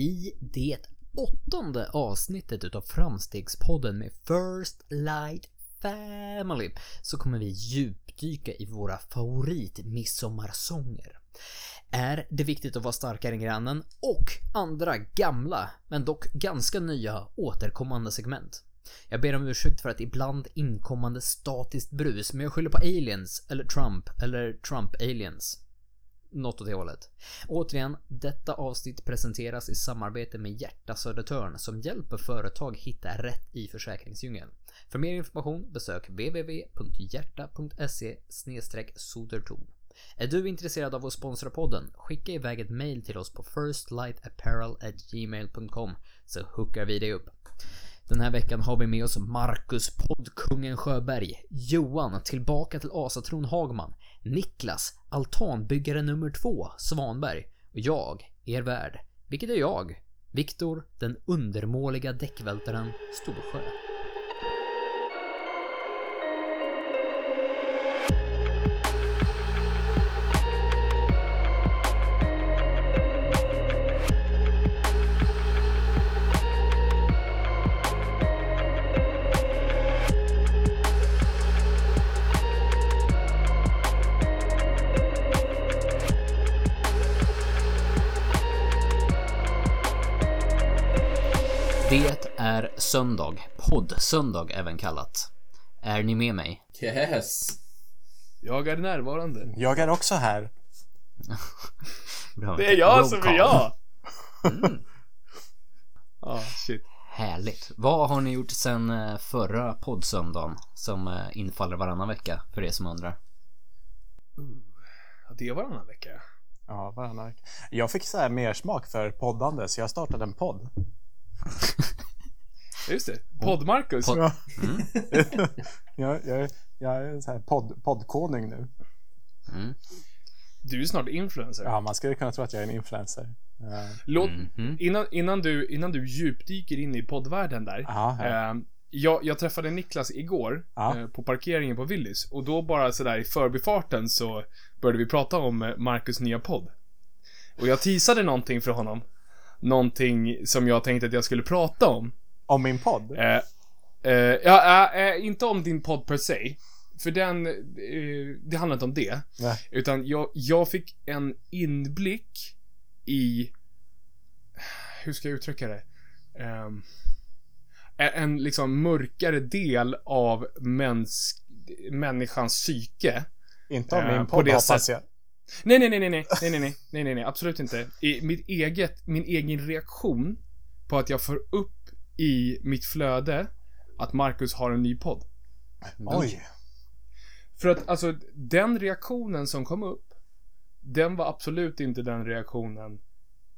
I det åttonde avsnittet utav Framstegspodden med First Light Family så kommer vi djupdyka i våra favorit midsommarsånger. Är det viktigt att vara starkare än grannen och andra gamla, men dock ganska nya återkommande segment. Jag ber om ursäkt för att ibland inkommande statiskt brus, men jag skyller på aliens, eller Trump, eller Trump-aliens. Något åt det hållet. Återigen, detta avsnitt presenteras i samarbete med Hjärta Södertörn som hjälper företag hitta rätt i försäkringsdjungeln. För mer information besök www.hjärta.se sodertorn. Är du intresserad av att sponsra podden? Skicka iväg ett mail till oss på firstlightapparel@gmail.com så hookar vi dig upp. Den här veckan har vi med oss Marcus Poddkungen Sjöberg, Johan tillbaka till Asatron Hagman, Niklas altanbyggare nummer två Svanberg. Och jag, er värd, vilket är jag, Viktor den undermåliga däckvältaren Storsjö. Är söndag, poddsöndag även kallat. Är ni med mig? Yes. Jag är närvarande. Jag är också här. Det är jag som är jag! Ah, shit. Härligt. Vad har ni gjort sen eh, förra poddsöndagen som eh, infaller varannan vecka för er som undrar? Ja, det var varannan vecka. Ja, varannan vecka. Jag fick så här mer smak för poddande så jag startade en podd. Just det. Podd-Marcus. Podd- Ja. jag, jag, jag är en så här podd, poddkonung nu. Mm. Du är snart influencer. Ja, man skulle kunna tro att jag är en influencer. Låt, Mhm. innan, innan, du, innan du djupdyker in i poddvärlden där. Ja, ja. Eh, jag, jag träffade Niklas igår Ja. eh, på parkeringen på Willys och då bara sådär i förbifarten så började vi prata om eh, Marcus nya podd. Och jag teasade någonting för honom. Någonting som jag tänkte att jag skulle prata om. Om min podd? Eh, eh, ja, eh, eh, inte om din podd per se. För den, eh, det handlar inte om det. Nej. Utan jag, jag fick en inblick i, hur ska jag uttrycka det? Ehm, en, liksom mörkare del av mäns, människans psyke. Inte om eh, min på podd det hoppas jag. Nej, nej, nej, nej, nej, nej, nej, nej, nej, nej, absolut inte. I mitt eget, min egen reaktion på att jag får upp i mitt flöde att Marcus har en ny podd. Oj. För att alltså, den reaktionen som kom upp, den var absolut inte den reaktionen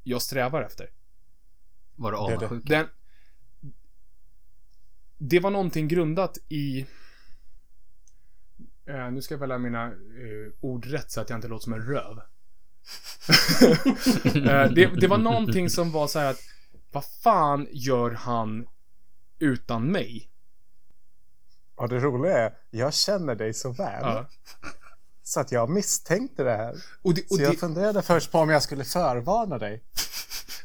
jag strävar efter. Var Det är det. avundsjuk? Den... Det var någonting grundat i... Eh, nu ska jag välja mina eh, ord rätt så att jag inte låter som en röv. eh, det, det var någonting som var så här att, vad fan gör han utan mig? Och det roliga är, jag känner dig så väl. Ja. Så att jag misstänkte det här. Och det, och Så jag det, funderade först på om jag skulle förvarna dig.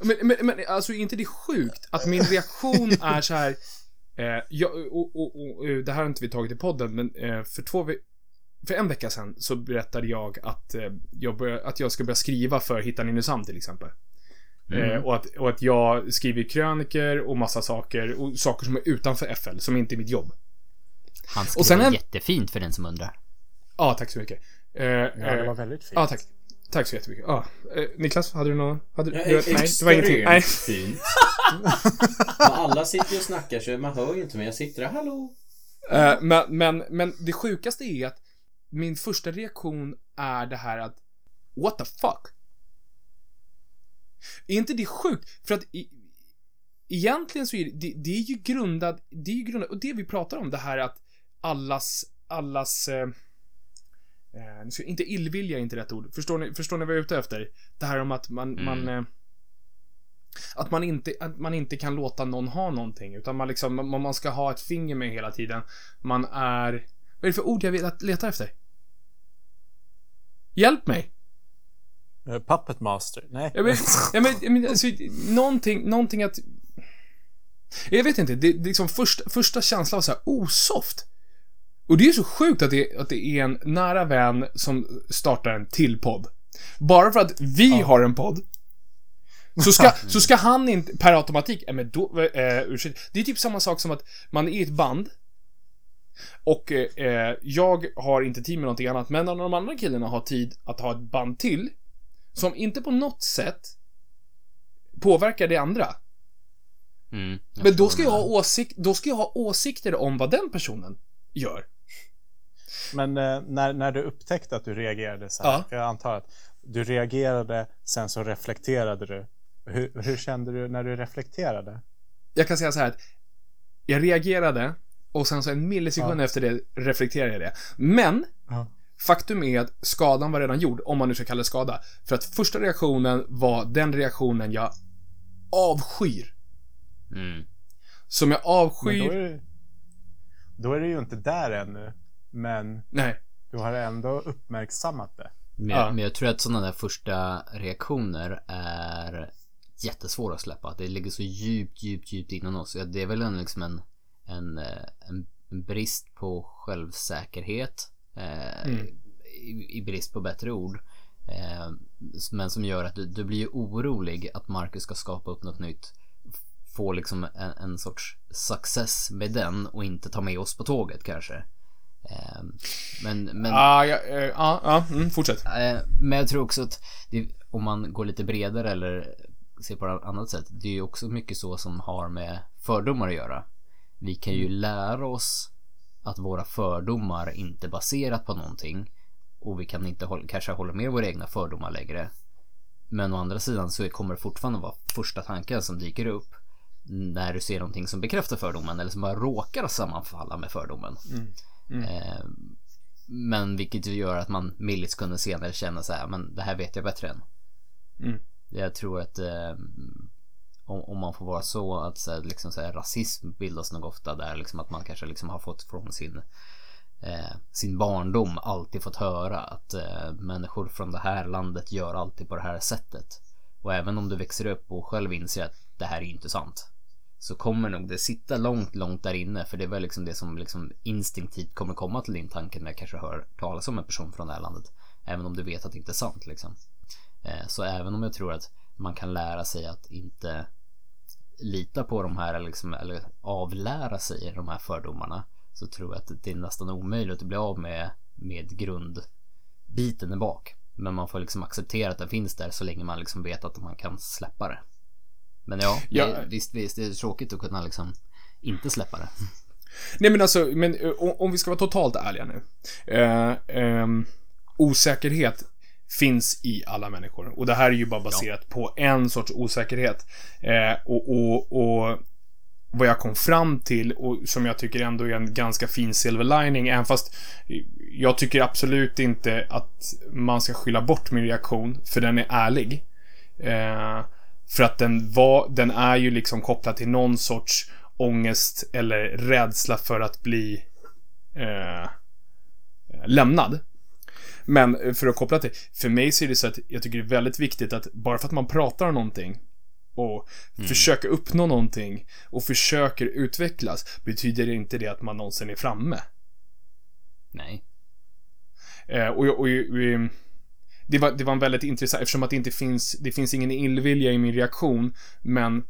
Men, men, men alltså är inte det sjukt att min reaktion är så här. Eh, jag, och, och, och, eh, det här har inte vi tagit i podden, men eh, för två ve- för en vecka sedan så berättade jag att, eh, jag, börjar, att jag ska börja skriva för Hitta Nynäshamn till exempel. Eh, och, att, och att jag skriver kröniker och massa saker, och saker som är utanför FL, som inte är mitt jobb. Han skrev Och sen jättefint för den som undrar. Ja, tack så mycket. Eh, Ja, det eh, var väldigt fint. Ja, tack. Tack så jättemycket. Ja. Eh, Niklas, hade du något? Hade, Ja, du, nej, det var ingenting. Nej. fint. Alla sitter ju och snackar så man hör ju inte mig. Jag sitter där, hallå? Eh, men, men, men det sjukaste är att min första reaktion är det här att What the fuck? Är inte det sjukt? För att i, egentligen så är det, det, det är ju grundat, det är ju grundat, och det vi pratar om det här att allas, allas eh, eh, nu ska- inte illvilja är inte rätt ord. Förstår ni, förstår ni vad jag är ute efter? Det här om att man, Mm. man eh, att man, inte, att man inte kan låta någon ha någonting, utan man liksom, man, man ska ha ett finger med hela tiden. Man är... Vad är det för ord jag letar efter? Hjälp mig! Eh, Puppet Master? Nej. Ja, men, ja, men, ja, men alltså, någonting, någonting att... Jag vet inte, det, det är liksom första, första känslan var så här osoft. Och det är ju så sjukt att det, att det är en nära vän som startar en till podd. Bara för att vi har en podd. Så ska, så ska han inte per automatik, ja men då, eh, ursäkta. Det är typ samma sak som att man är i ett band. Och eh, jag har inte tid med någonting annat, men när de andra killarna har tid att ha ett band till. Som inte på något sätt påverkar det andra. Mm, Men då ska jag ha åsikt, då ska jag ha åsikter om vad den personen gör. Men eh, när, när du upptäckte att du reagerade så här, Ja. för jag antar att du reagerade, sen så reflekterade du. Hur, hur kände du när du reflekterade? Jag kan säga så här att jag reagerade och sen så en millisekund Ja. efter det reflekterade jag det. Men Ja. Faktum är att skadan var redan gjord, om man nu ska kalla det skada. För att första reaktionen var den reaktionen jag avskyr. Mm. Som jag Men då avskyr... är, du, då är du ju inte där ännu. Men Nej. du har ändå uppmärksammat det. Men, Ja. men jag tror att sådana där första reaktioner är jättesvåra att släppa. Det ligger så djupt, djupt, djupt inom oss. Det är väl en, liksom en, en, eh, en, en brist på självsäkerhet. Eh, Mm. i, I brist på bättre ord. Eh, men som gör att du, du blir ju orolig att Marcus ska skapa upp något nytt. Få liksom en, en sorts success med den och inte ta med oss på tåget kanske. Eh, men, men Ah, ja, eh, ja, ja, mm, fortsätt. Men jag tror också att det, om man går lite bredare eller ser på på annat sätt. Det är ju också mycket så som har med fördomar att göra. Vi kan ju lära oss att våra fördomar inte baserat på någonting. Och vi kan inte hålla, kanske hålla med våra egna fördomar längre. Men å andra sidan så kommer det fortfarande vara första tanken som dyker upp. När du ser någonting som bekräftar fördomen eller som bara råkar sammanfalla med fördomen. Eh, men vilket ju gör att man millisekunder senare känner så här, men det här vet jag bättre än. Mm. Jag tror att eh, om, om man får vara så att så här, liksom så här, rasism bildas nog ofta där liksom att man kanske liksom har fått från sin eh, sin barndom alltid fått höra att eh, människor från det här landet gör alltid på det här sättet. Och även om du växer upp och själv inser att det här är inte sant. Så kommer nog det sitta långt, långt där inne. För det är väl liksom det som liksom instinktivt kommer komma till din tanke när jag kanske hör talas om en person från det här landet. Även om du vet att det inte är sant liksom. Eh, Så även om jag tror att man kan lära sig att inte lita på de här liksom, eller avlära sig de här fördomarna. Så tror jag att det är nästan omöjligt att bli av med, med grundbiten i bak. Men man får liksom acceptera att den finns där så länge man liksom vet att man kan släppa det. Men ja, Ja. Det, visst, visst, det är tråkigt att kunna liksom inte släppa det. Nej men alltså, men eh, om, vi ska vara totalt ärliga nu. Eh, ehm, osäkerhet finns i alla människor. Och det här är ju bara baserat på en sorts osäkerhet. Eh, och, och, och vad jag kom fram till och som jag tycker ändå är en ganska fin silver lining, även fast jag tycker absolut inte att man ska skylla bort min reaktion, för den är ärlig. Eh, för att den var, den är ju liksom kopplad till någon sorts ångest eller rädsla för att bli eh, lämnad. Men eh, för att koppla till, för mig så är det så att jag tycker det är väldigt viktigt att bara för att man pratar om någonting och försöker uppnå någonting och försöker utvecklas betyder det inte det att man någonsin är framme. Nej. Eh, och, och, och, och det, var, det var en väldigt intressant, eftersom att det inte finns, det finns ingen illvilja i min reaktion, men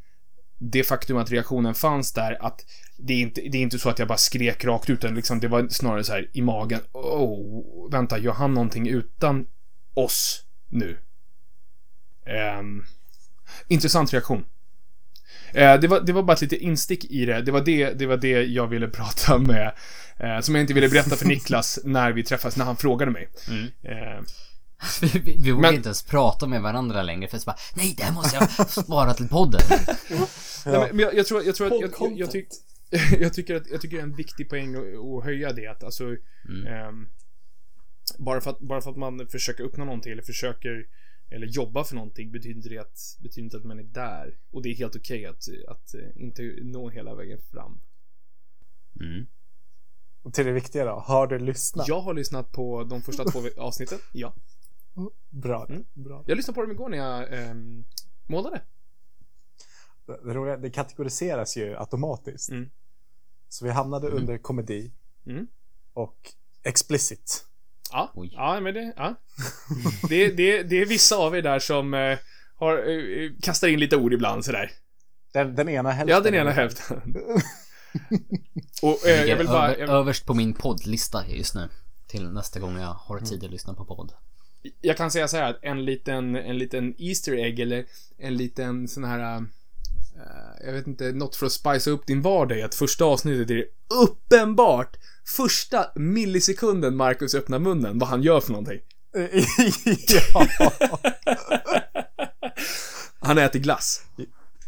det faktum att reaktionen fanns där, att det är inte, det är inte så att jag bara skrek rakt ut, utan liksom, det var snarare så här i magen, oh, vänta, gör han någonting utan oss nu? Ehm, intressant reaktion. Eh, det, var, det var bara ett litet instick i det. Det var det, det, var det jag ville prata med. Eh, som jag inte ville berätta för Niklas när vi träffades, när han frågade mig. Eh, Vi, vi, vi vågar Men- inte ens prata med varandra längre för att bara, nej det här måste jag spara till podden. Nej, men, jag, jag tror, jag tror att, jag, jag, tyck, jag tycker att, jag tycker det är en viktig poäng att, att höja det att alltså ehm, bara, för att, bara för att man försöker uppnå någonting eller försöker eller jobba för någonting betyder inte det att, betyder inte att man är där. Och det är helt okej att, att eh, inte nå hela vägen fram. Mm. Och till det viktiga då, har du lyssnat? Jag har lyssnat på de första två avsnitten, ja. Bra. Mm. Bra. Jag lyssnade på dem igår när jag ehm, målade. Det, det, roliga, det kategoriseras ju automatiskt. Mm. Så vi hamnade under komedi Mm. och explicit. Ja, Oj. ja men det, ja. det, det, det är vissa av er där som eh, har, eh, kastar in lite ord ibland sådär. Den, den ena hälften. Ja, den ena hälften. Och eh, jag vill bara... Jag, Överst på min poddlista just nu. Till nästa gång jag har Mm. tid att lyssna på podd. Jag kan säga så här att en liten, en liten Easter egg eller en liten sån här... eh, jag vet inte, något för att spicea upp din vardag är att första avsnittet är uppenbart första millisekunden Marcus öppnar munnen, vad han gör för någonting. ja, Han äter glass.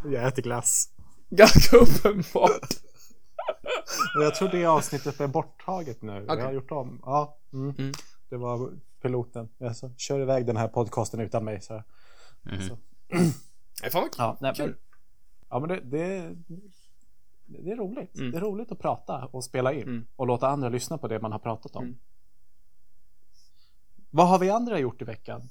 jag äter glass. Ganska uppenbart. Jag tror det avsnittet är borttaget nu. Okej. Jag har gjort om. Ja, mm. Mm. det var piloten. Alltså, kör iväg den här podcasten utan mig. Så. Mhm. Så. Fan vad Ja, nej, kul. men, ja, men det, det, det är roligt. Mm. Det är roligt att prata och spela in Mm. och låta andra lyssna på det man har pratat om. Mm. Vad har vi andra gjort i veckan?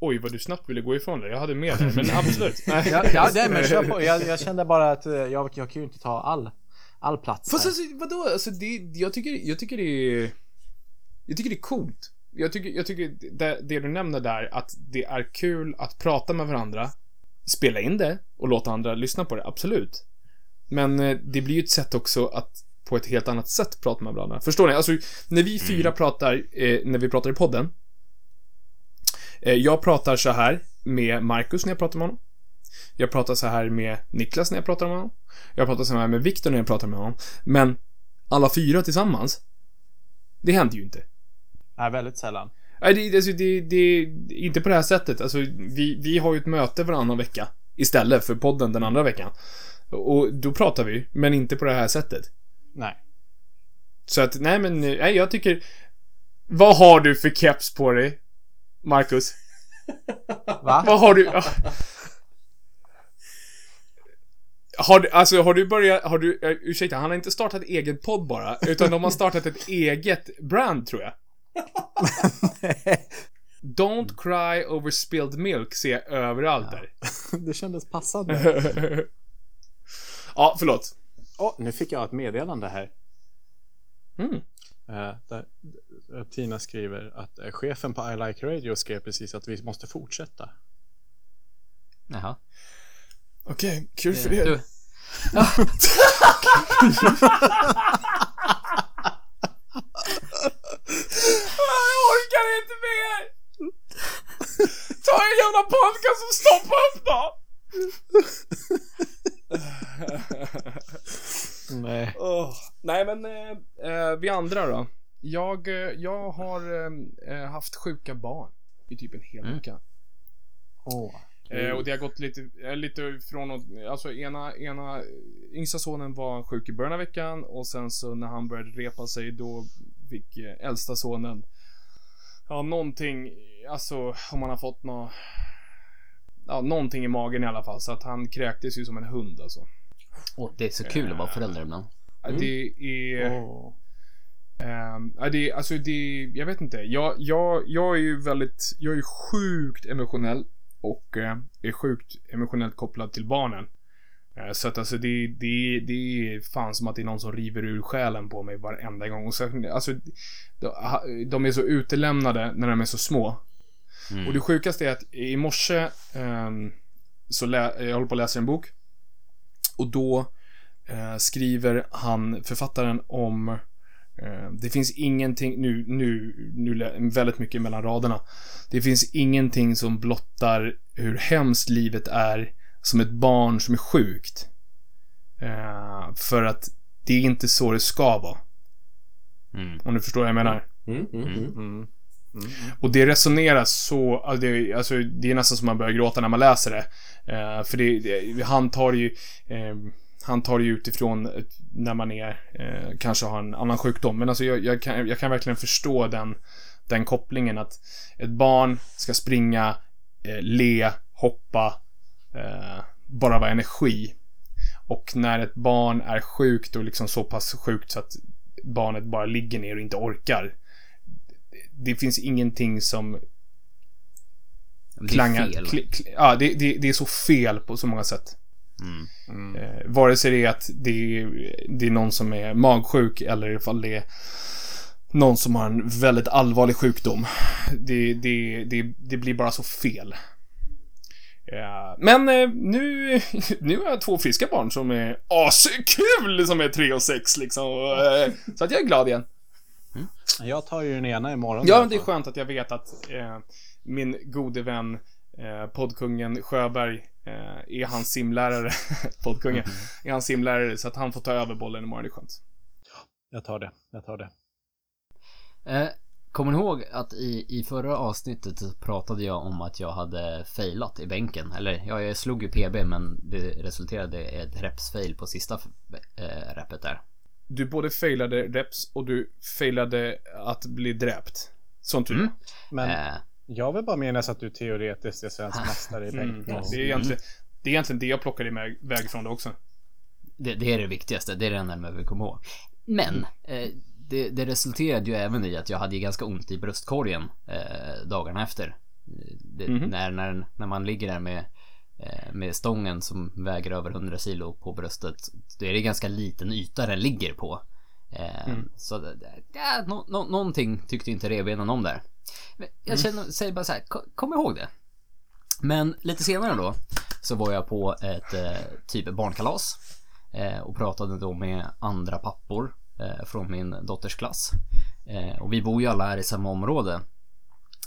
Oj, vad du snabbt ville gå ifrån det. Jag hade med det, men absolut. Nej. Ja, ja nej, men kör på. Jag, jag kände bara att eh, jag, jag kan ju inte ta all, all plats. Fast här. alltså, vadå? Alltså, det, jag, tycker, jag tycker det är... Jag tycker det är coolt. Jag tycker, jag tycker det, det du nämner där, att det är kul att prata med varandra, spela in det och låta andra lyssna på det, absolut. Men eh, det blir ju ett sätt också att på ett helt annat sätt prata med varandra. Förstår ni? Alltså, när vi fyra pratar, eh, när vi pratar i podden. Eh, jag pratar så här med Marcus när jag pratar med honom. Jag pratar så här med Niklas när jag pratar med honom. Jag pratar så här med Viktor när jag pratar med honom. Men alla fyra tillsammans, det händer ju inte. Nej, väldigt sällan. Nej, det, alltså, det, det, det inte på det här sättet. Alltså, vi, vi har ju ett möte varannan vecka istället för podden den andra veckan. Och då pratar vi, men inte på det här sättet. Nej. Så att, nej men, nej, jag tycker... Vad har du för keps på dig, Marcus? Va? Vad har du... Har du, alltså har du börjat, har du, uh, ursäkta, han har inte startat egen podd bara, utan de har startat ett eget brand tror jag. Don't cry over spilled milk ser jag överallt där. det kändes passande. ja, förlåt. Åh, nu fick jag ett meddelande här. Mm. Eh, där, eh, Tina skriver att eh, chefen på I Like Radio skrev precis att vi måste fortsätta. Jaha. Okej, kul för Du, er. Jag orkar inte mer! Ta en jävla podcast och stoppa upp då! Nej. Åh, Nej men, eh, eh, vi andra då. Jag, eh, jag har eh, eh, haft sjuka barn i typ en hel Mm. vecka. Åh. Eh, och det har gått lite, eh, lite från att, alltså ena, ena, yngsta sonen var sjuk i början av veckan och sen så när han började repa sig då fick eh, äldsta sonen, ja någonting, alltså om man har fått nå ja någonting i magen i alla fall så att han kräktes ju som en hund alltså. Åh, det är så kul att vara förälder ibland. Ja, Det är... Ehm, ja, det, alltså det, jag vet inte. Jag, jag, jag är ju väldigt, jag är ju sjukt emotionell och eh, är sjukt emotionellt kopplad till barnen. Eh, så att alltså det, det, det är fan som att det är någon som river ur själen på mig varenda gång. Och så, alltså, de, är så utelämnade när de är så små. Mm. Och det sjukaste är att i morse ehm, så lä- jag håller på att läsa en bok. Och då eh, skriver han, författaren, om eh, det finns ingenting, nu, nu, nu väldigt mycket mellan raderna. Det finns ingenting som blottar hur hemskt livet är som ett barn som är sjukt. Eh, för att det är inte så det ska vara. Mm. Om du förstår vad jag menar. Mm, mm, mm. Mm. Och det resoneras så, alltså det, alltså det är nästan som man börjar gråta när man läser det. Eh, för det, det, han tar ju, eh, han tar det ju utifrån när man är, eh, kanske har en annan sjukdom. Men alltså jag, jag, kan, jag kan verkligen förstå den, den kopplingen att ett barn ska springa, eh, le, hoppa, eh, bara vara energi. Och när ett barn är sjukt och liksom så pass sjukt så att barnet bara ligger ner och inte orkar det finns ingenting som det är klangar. fel. Kli, kli, ja, det, det, det är så fel på så många sätt. Mm. Eh, vare sig det är att det är, det är någon som är magsjuk eller ifall det är någon som har en väldigt allvarlig sjukdom. Det, det, det, det blir bara så fel. Ja, men eh, nu, nu har jag två friska barn som är askul som är tre och sex liksom. Eh, Så att jag är glad igen. Jag tar ju den ena imorgon. Ja, det är skönt att jag vet att eh, min gode vän eh, poddkungen Sjöberg eh, är hans simlärare. poddkungen är hans simlärare så att han får ta över bollen imorgon. Det är skönt. Jag tar det. Jag tar det. Kommer ni ihåg att i, i förra avsnittet så pratade jag om att jag hade failat i bänken? Eller ja, jag slog ju PB men det resulterade i ett repsfail på sista eh, repet där. Du både failade reps och du failade att bli dräpt. Sånt du Mm. Men Eh, jag vill bara minnas att du teoretiskt är svensk mästare i mm. bänk. Det är egentligen det, är egentligen det jag plockade iväg väg från det också. det, det är det viktigaste, det är det enda jag vill komma ihåg. Men eh, det, det resulterade ju även i att jag hade ganska ont i bröstkorgen eh, dagarna efter. Det, Mhm. när, när, när man ligger där med, eh, med stången som väger över 100 kilo på bröstet. Då är det ganska liten yta den ligger på. Eh, Mm. Så ja, no, no, någonting tyckte inte revbenen om där. Men jag känner, säger bara så här, ko- kom ihåg det. Men lite senare då så var jag på ett eh, typ barnkalas eh, och pratade då med andra pappor Eh, från min dotters klass. Eh, och vi bor ju alla här i samma område.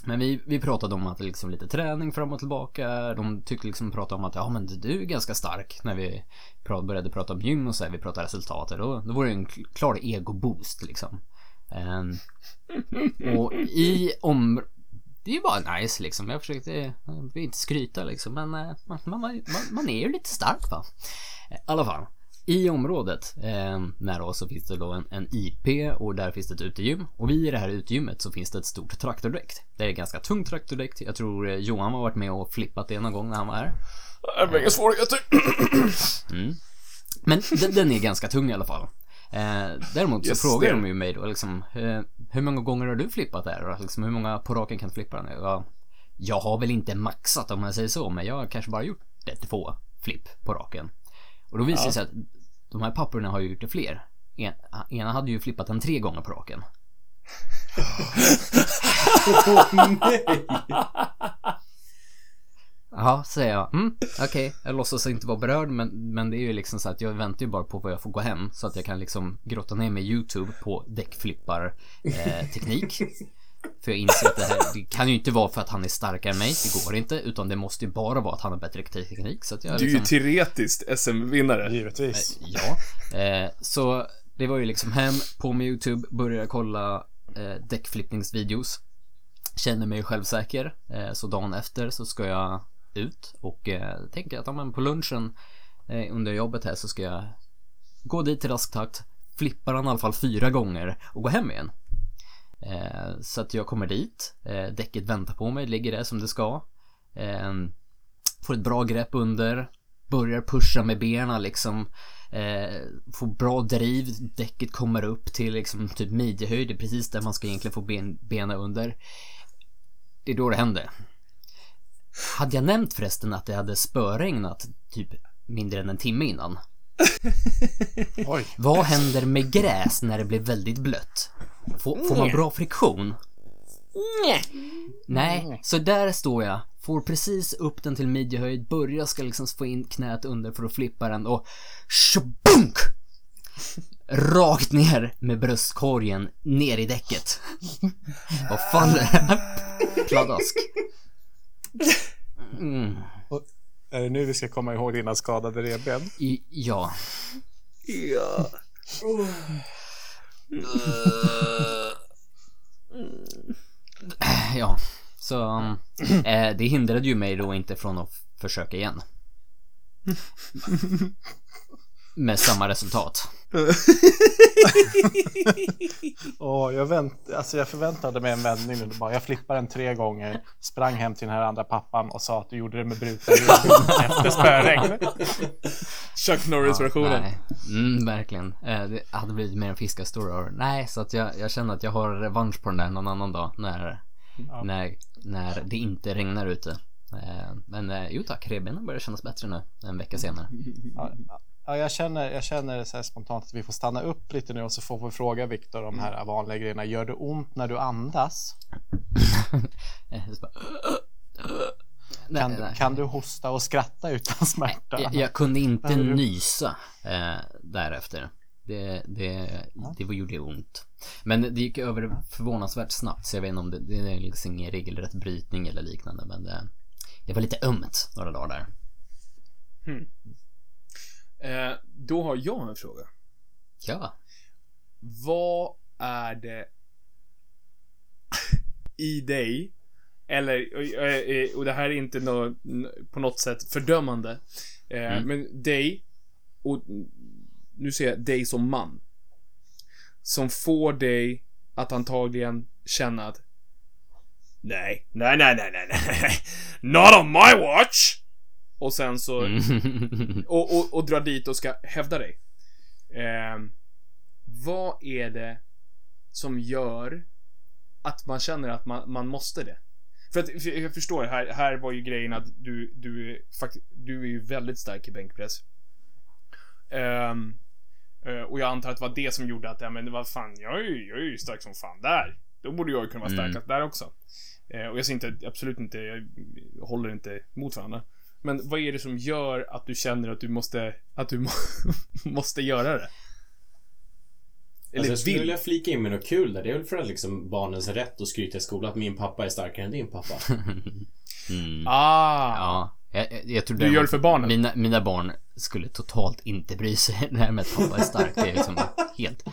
Men vi, vi pratade om att liksom lite träning fram och tillbaka. De tyckte liksom prata om att ja men du är ganska stark när vi pra- började prata om gym och så här, vi pratade resultat. Då, då var det en klar egoboost liksom. Ehm, och i om... Det är ju bara nice liksom. Jag försökte, jag vill inte skryta liksom men eh, man, man, man, man är ju lite stark va. I alla fall. I området eh, nära oss så finns det då en, en IP och där finns det ett utegym. Och vid det här utegymmet så finns det ett stort traktordäck. Det är ett ganska tungt traktordäck. Jag tror eh, Johan har varit med och flippat det någon gång när han var här. Det var inga svårigheter. Mm. Men den, den är ganska tung i alla fall. Eh, däremot så Yes, frågar det är de ju mig då liksom, eh, hur många gånger har du flippat där? Och liksom, hur många på raken kan du flippa den? Ja, jag har väl inte maxat om jag säger så, men jag har kanske bara gjort ett två flipp på raken. Och då visar det sig att de här papporna har ju gjort det fler. En, ena hade ju flippat den tre gånger på raken. Ja, säger jag. Mm, Okej, jag låtsas inte vara berörd men, men det är ju liksom så att jag väntar ju bara på vad jag får gå hem så att jag kan liksom grotta ner mig i YouTube på däckflippar eh, teknik. För jag inser att det här, det kan ju inte vara för att han är starkare än mig, det går inte, utan det måste ju bara vara att han har bättre teknik. Så att jag Du är ju liksom, teoretiskt SM-vinnare. Givetvis. Ja, eh, så det var ju liksom hem på med YouTube, började kolla eh, däckflippningsvideos. Känner mig självsäker, eh, så dagen efter så ska jag ut och eh, tänker att ja, men på lunchen eh, under jobbet här så ska jag gå dit i rask takt, flippa den i alla fall fyra gånger och gå hem igen. Eh, så att jag kommer dit, eh, däcket väntar på mig, ligger där som det ska. Eh, får ett bra grepp under, börjar pusha med benen liksom. Eh, får bra driv, däcket kommer upp till liksom typ midjehöjd, det är precis där man ska egentligen få ben, benen under. Det är då det händer. Hade jag nämnt förresten att det hade spöregnat typ mindre än en timme innan? Oj. Vad händer med gräs när det blir väldigt blött? Får, får man bra friktion? Nej, så där står jag. Får precis upp den till midjehöjd, börjar ska liksom få in knät under för att flippa den och tjobunk! Rakt ner med bröstkorgen ner i däcket. Och faller pladask. Mm. Är det nu vi ska komma ihåg dina skadade revben? I, ja. Ja. Eh, ja, så eh, det hindrade ju mig då inte från att försöka igen. Med samma resultat. Åh, jag, vänt, alltså jag förväntade mig en vändning nu. Bara, jag flippade den tre gånger, sprang hem till den här andra pappan och sa att du gjorde det med brutna revben efter spöregn. Chuck Norris-versionen. nej. Mm, verkligen. Eh, det hade blivit mer en fiskastor. Nej, så att jag, jag känner att jag har revansch på den där någon annan dag. När, Ja. när, när det inte regnar ute. Eh, Men eh, jo tack, revbenen börjar kännas bättre nu en vecka senare. Ja, ja, jag känner, jag känner så här spontant att vi får stanna upp lite nu och så får vi fråga Viktor om de här vanliga grejerna. Gör det ont när du andas? Eh, Nej, Kan, nej. kan du hosta och skratta utan smärta? Jag, jag kunde inte nysa eh, därefter. Det, det, det var, gjorde ont. Men det gick över förvånansvärt snabbt så jag vet inte om det, det är liksom ingen regelrätt brytning eller liknande men det, det var lite ömt några dagar där. Eh, då har jag en fråga. Ja. Vad är det i dig, eller, och, eh, och det här är inte på något sätt fördömande, eh, Mm. men dig, och nu ser jag dig som man, som får dig att antagligen känna att Nej, nej, nej, nej, nej, nej, not on my watch! Och sen så Mm. och, och, och dra dit och ska hävda dig. Ehm, vad är det som gör att man känner att man, man måste det? För att för jag förstår, här, här var ju grejen att du, du, fakt- du är ju väldigt stark i bänkpress. Ehm, eh, och jag antar att det var det som gjorde att, ja men vad fan, jag är, ju, jag är ju stark som fan där. Då borde jag ju kunna vara Mm. starkast där också. Eh, och jag ser inte, absolut inte, jag håller inte mot varandra. Men vad är det som gör att du känner att du måste, att du må, måste göra det? Eller Alltså jag skulle vill? vilja flika in med något kul där. Det är väl för att liksom barnens rätt att skryta i skolan att min pappa är starkare än din pappa. Mm. Ah! Ja, jag, jag, jag tror Du gör det för barnen? Mina, mina barn skulle totalt inte bry sig det här med att pappa är stark. Det är liksom helt...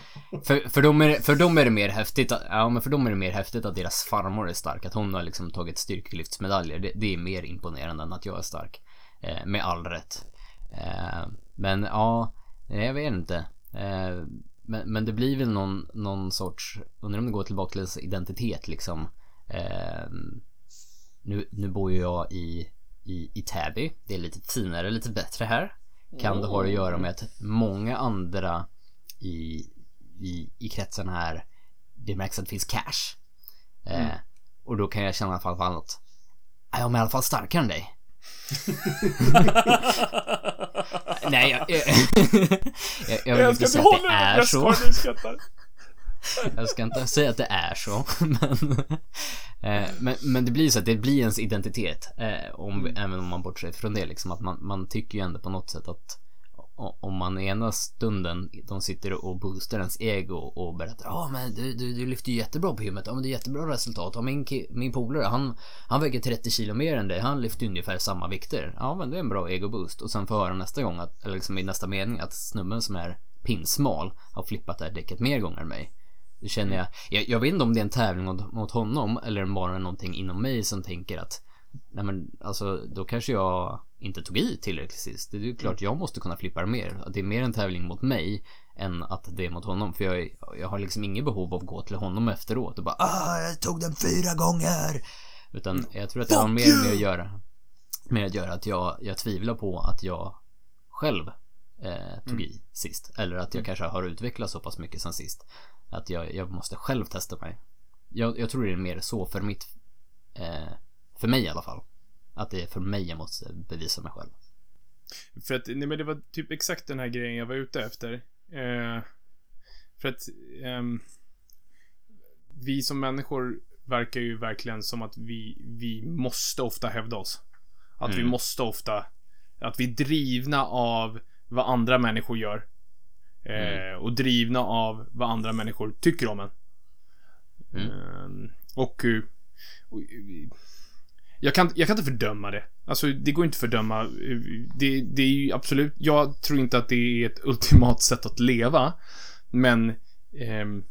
För, för, dem är, för dem är det mer häftigt att, ja men för dem är det mer häftigt att deras farmor är stark. Att hon har liksom tagit styrkelyftsmedaljer. Det, det är mer imponerande än att jag är stark. Eh, med all rätt. Eh, men ja, jag vet inte. Eh, men, men det blir väl någon, någon sorts, undrar om det går tillbaka till identitet liksom. Eh, nu, nu bor ju jag i, i, i Täby. Det är lite finare, lite bättre här. Kan det ha att göra med att många andra i, i, i kretsen här, det märks att det finns cash. Eh, och då kan jag känna i alla fall att "Ja, jag är i alla fall starkare än dig. Nej, jag, jag, jag, jag vill inte säga att det är så. Jag ska inte säga att det är så. Men, eh, men, men det blir så att det blir ens identitet. Eh, om, Även om man bortser från det liksom. Att man, man tycker ju ändå på något sätt att om man ena stunden de sitter och boostar ens ego och berättar ja men du, du, du lyfter ju jättebra på gymmet, ja men det är jättebra resultat. Ja, min, min polare han, han väger 30 kilo mer än dig, han lyfter ungefär samma vikter. Ja men det är en bra ego-boost. Och sen få höra nästa gång, att, eller liksom i nästa mening att snubben som är pinsmal har flippat det här däcket mer gånger än mig. Det känner jag, jag, jag vet inte om det är en tävling mot, mot honom eller bara någonting inom mig som tänker att Nej men alltså då kanske jag inte tog i tillräckligt sist. Det är ju klart jag måste kunna flippa mer. Att det är mer en tävling mot mig än att det är mot honom. För jag, jag har liksom ingen behov av att gå till honom efteråt och bara ah jag tog den fyra gånger. Utan jag tror att det har mer med att göra med att göra att jag, jag tvivlar på att jag själv eh, tog i sist. Eller att jag kanske har utvecklats så pass mycket sen sist. Att jag, jag måste själv testa mig. Jag, jag tror det är mer så för mitt eh, för mig i alla fall. Att det är för mig jag måste bevisa mig själv. För att, nej men det var typ exakt den här grejen jag var ute efter. Eh, för att ehm, vi som människor verkar ju verkligen som att vi, vi måste ofta hävda oss. Att vi Mm. måste ofta, att vi är drivna av vad andra människor gör. Eh, Och drivna av vad andra människor tycker om en. Mm. Ehm, och, eh, och eh, jag kan, jag kan inte fördöma det. Alltså, det går inte att fördöma. Det, det är ju absolut, jag tror inte att det är ett ultimat sätt att leva. Men ehm,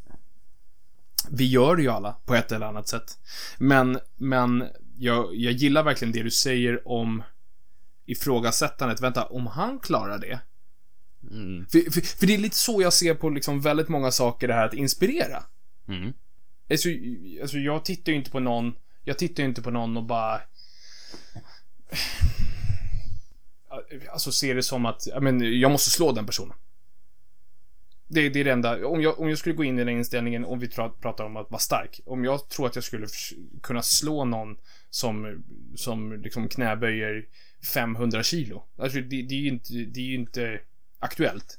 vi gör det ju alla på ett eller annat sätt. Men, men jag, jag gillar verkligen det du säger om ifrågasättandet. Vänta, om han klarar det? Mm. För, för, för det är lite så jag ser på liksom väldigt många saker, det här att inspirera. Mm. Alltså, alltså jag tittar ju inte på någon, jag tittar ju inte på någon och bara... Alltså ser det som att, ja men jag måste slå den personen. Det, det är det enda. Om jag, om jag skulle gå in i den inställningen, om vi pra- pratar om att vara stark. Om jag tror att jag skulle kunna slå någon som, som liksom knäböjer 500 kilo. Alltså det, det är ju inte, det är ju inte aktuellt.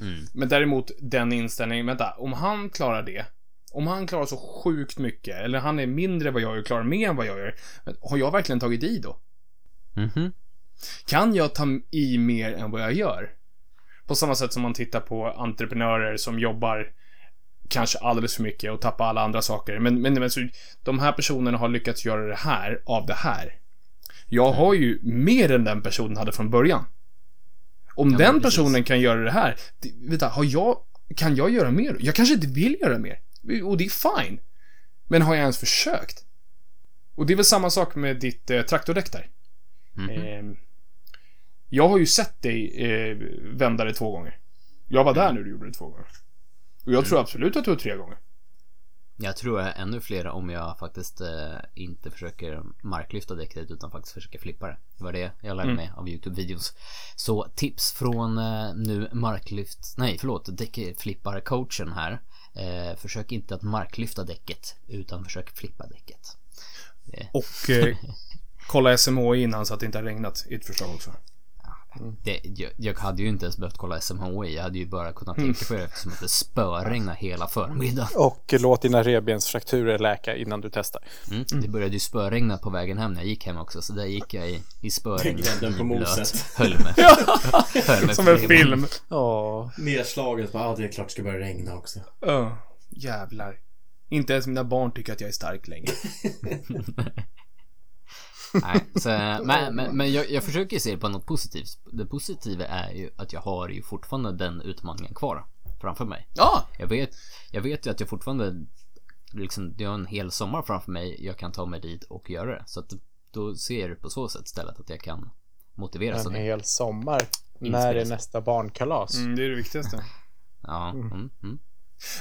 Mm. Men däremot den inställningen, vänta, om han klarar det. Om han klarar så sjukt mycket, eller han är mindre än vad jag gör, klarar mer än vad jag gör. Har jag verkligen tagit i då? Mhm. Kan jag ta i mer än vad jag gör? På samma sätt som man tittar på entreprenörer som jobbar kanske alldeles för mycket och tappar alla andra saker. Men, men, men så, de här personerna har lyckats göra det här av det här. Jag har ju mer än den personen hade från början. Om Ja, den precis. personen kan göra det här, det, vänta, har jag, kan jag göra mer? Jag kanske inte vill göra mer. Och det är fine. Men har jag ens försökt? Och det är väl samma sak med ditt eh, traktordäck där. Mhm. Ehm, jag har ju sett dig eh, vända det två gånger. Jag var där när du gjorde det två gånger. Och jag tror absolut att du var tre gånger. Jag tror jag är ännu fler om jag faktiskt eh, inte försöker marklyfta däcket utan faktiskt försöker flippa det. Det var det jag lärde Mm. mig av Youtube-videos. Så tips från eh, nu marklyft, nej förlåt, däckflippar-coachen här. Eh, försök inte att marklyfta däcket utan försök flippa däcket. Och eh, kolla SMHI innan så att det inte har regnat i ett förslag också. Det, jag, jag hade ju inte ens behövt kolla SMHI. Jag hade ju bara kunnat Mm. tänka på det eftersom att det spöregnade hela förmiddagen. Och låt dina revbensfrakturer läka innan du testar. Mm. Det började ju spöregna på vägen hem när jag gick hem också. Så där gick jag i, i spöregn. Grädden på moset. Höll mig. Höll mig Som en film. Åh. Nedslaget, ja det är klart det ska börja regna också. Öh, jävlar. Inte ens mina barn tycker att jag är stark längre. Nej, så, men men, men jag, jag försöker se det på något positivt. Det positiva är ju att jag har ju fortfarande den utmaningen kvar framför mig. Ja! Jag vet, jag vet ju att jag fortfarande liksom, det har en hel sommar framför mig. Jag kan ta mig dit och göra det. Så att då ser jag det på så sätt istället att jag kan motiveras av En det. hel sommar. När är nästa barnkalas? Mm, det är det viktigaste. Ja, mm, mm.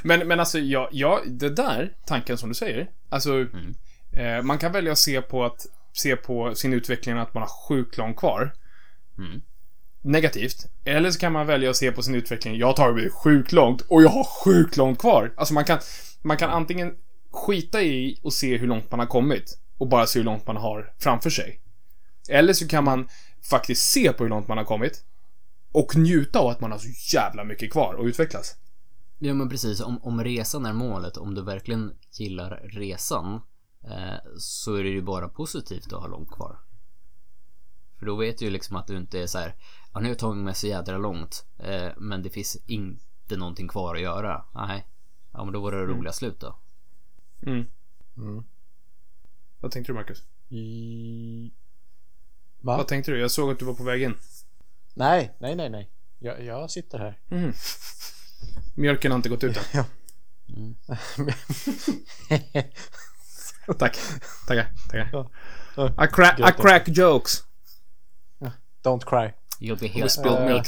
Men, men alltså, ja, ja, det där tanken som du säger. Alltså, Mm. eh, man kan välja att se på att se på sin utveckling att man har sjukt långt kvar. Mm. Negativt. Eller så kan man välja att se på sin utveckling. Jag tagit mig sjukt långt och jag har sjukt långt kvar. Alltså man kan, man kan antingen skita i och se hur långt man har kommit och bara se hur långt man har framför sig. Eller så kan man faktiskt se på hur långt man har kommit och njuta av att man har så jävla mycket kvar och utvecklas. Ja men precis, om, om resan är målet, om du verkligen gillar resan så är det ju bara positivt att ha långt kvar. För då vet du ju liksom att du inte är så här, ja nu har jag tagit mig så jädra långt eh, men det finns inte någonting kvar att göra. Nej. Ja men då var det roliga slut då. Mm. Mm. Vad tänkte du Marcus? I... Va? Vad tänkte du? Jag såg att du var på väg in. Nej, nej, nej, nej. Jag, jag sitter här. Mhm. Mjölken har inte gått ut än. Tack. Tackar. Tackar. Ja. I, cra- I crack jokes. Don't cry. You'll be here spilled all milk.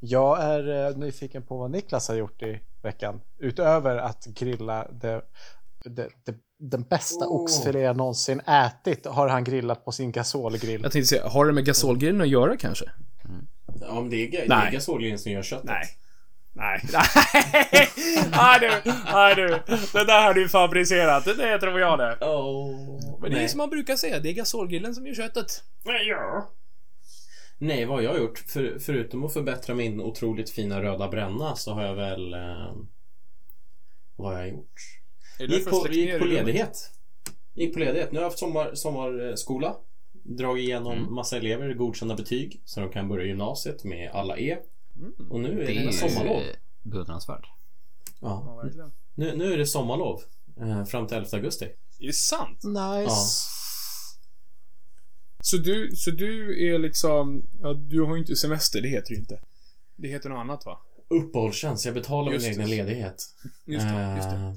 Jag är eh, nyfiken på vad Niklas har gjort i veckan. Utöver att grilla det, det, det, den bästa Oh. oxfilé jag någonsin ätit har han grillat på sin gasolgrill. Jag tänkte säga, har det med gasolgrillen att göra kanske? Ja, men det är, det är gasolgrillen som gör köttet. Nej. Nej. Nej du, nej du. Det där har du fabricerat. Det tror jag det. Oh, Men det är nej. som man brukar säga, det är gasolgrillen som gör köttet. Ja. Nej, vad har jag gjort? För, förutom att förbättra min otroligt fina röda bränna så har jag väl... Eh, vad har jag gjort? Gick på, gick på ledighet. Gick på ledighet. Nu har jag haft sommar, sommarskola. Dragit igenom Mm. massa elever, godkända betyg. Så de kan börja gymnasiet med alla E. Och nu är Det det, är ju sommarlov. beundransvärt. Ja. verkligen. Nu, nu är det sommarlov. Eh, fram till 11 augusti. Är det sant? Nice. Ja. Så du, så du är liksom, ja, du har ju inte semester, det heter ju inte. Det heter något annat va? Uppehållstjänst. Jag betalar Just min egen ledighet. Just det, just det. Eh,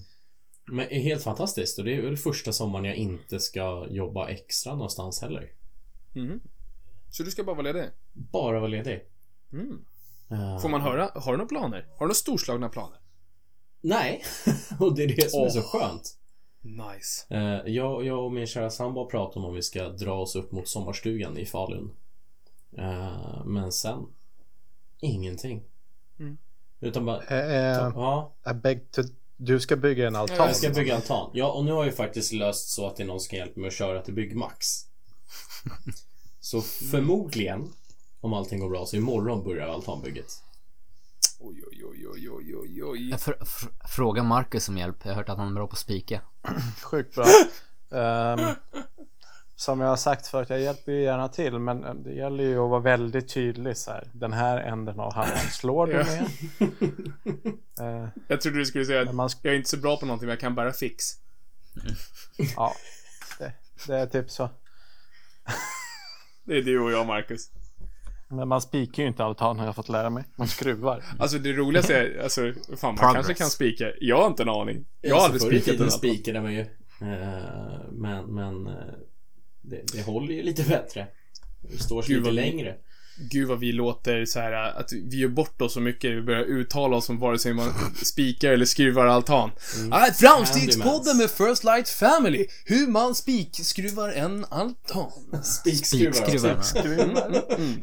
Men det är helt fantastiskt och det är väl första sommaren jag inte ska jobba extra någonstans heller. Mhm. Så du ska bara vara ledig? Bara vara ledig. Mm. Eh, Får man höra, har du några planer? Har du några storslagna planer? Nej, och det är det som är så skönt. Nice. Eh, Jag, jag och min kära sambo har pratat om om vi ska dra oss upp mot sommarstugan i Falun. Eh, Men sen Ingenting. Mm. Utan bara... Eh, ja. I beg to, du ska bygga en altan. Jag ska bygga altan. Ja, och nu har jag faktiskt löst så att det är någon som kan hjälpa mig att köra till Byggmax. Så förmodligen, om allting går bra, så imorgon börjar altanbygget. Oj, oj, oj, oj, oj, oj, oj. Jag fr fr fråga Marcus om hjälp. Jag har hört att han är bra på att spika. Sjukt bra. Ehm, som jag har sagt förut, jag hjälper ju gärna till, men det gäller ju att vara väldigt tydlig så här. Den här änden av hammaren slår du med. Eh, Jag trodde du skulle säga Men man att jag är inte så bra på någonting, men jag kan bara fix. ja, det, det är typ så. Det är du och jag, Marcus. Men man spikar ju inte altan har jag fått lära mig. Man skruvar. Alltså det roligaste är, alltså, fan man Progress. kanske kan spika. Jag har inte en aning. Jag har Alltså, aldrig spikat en altan. spikade man ju. Eh, men men eh, det, det håller ju lite bättre. Det står sig Gud, lite längre. Gud vad vi låter så här att vi gör bort oss så mycket. Vi börjar uttala oss som vare sig man spikar eller skruvar altan. Mm. Ah, Framstegspodden med First Light Family. Hur man spikskruvar en altan. Spikskruvar också. Spikskruvarna. Mm.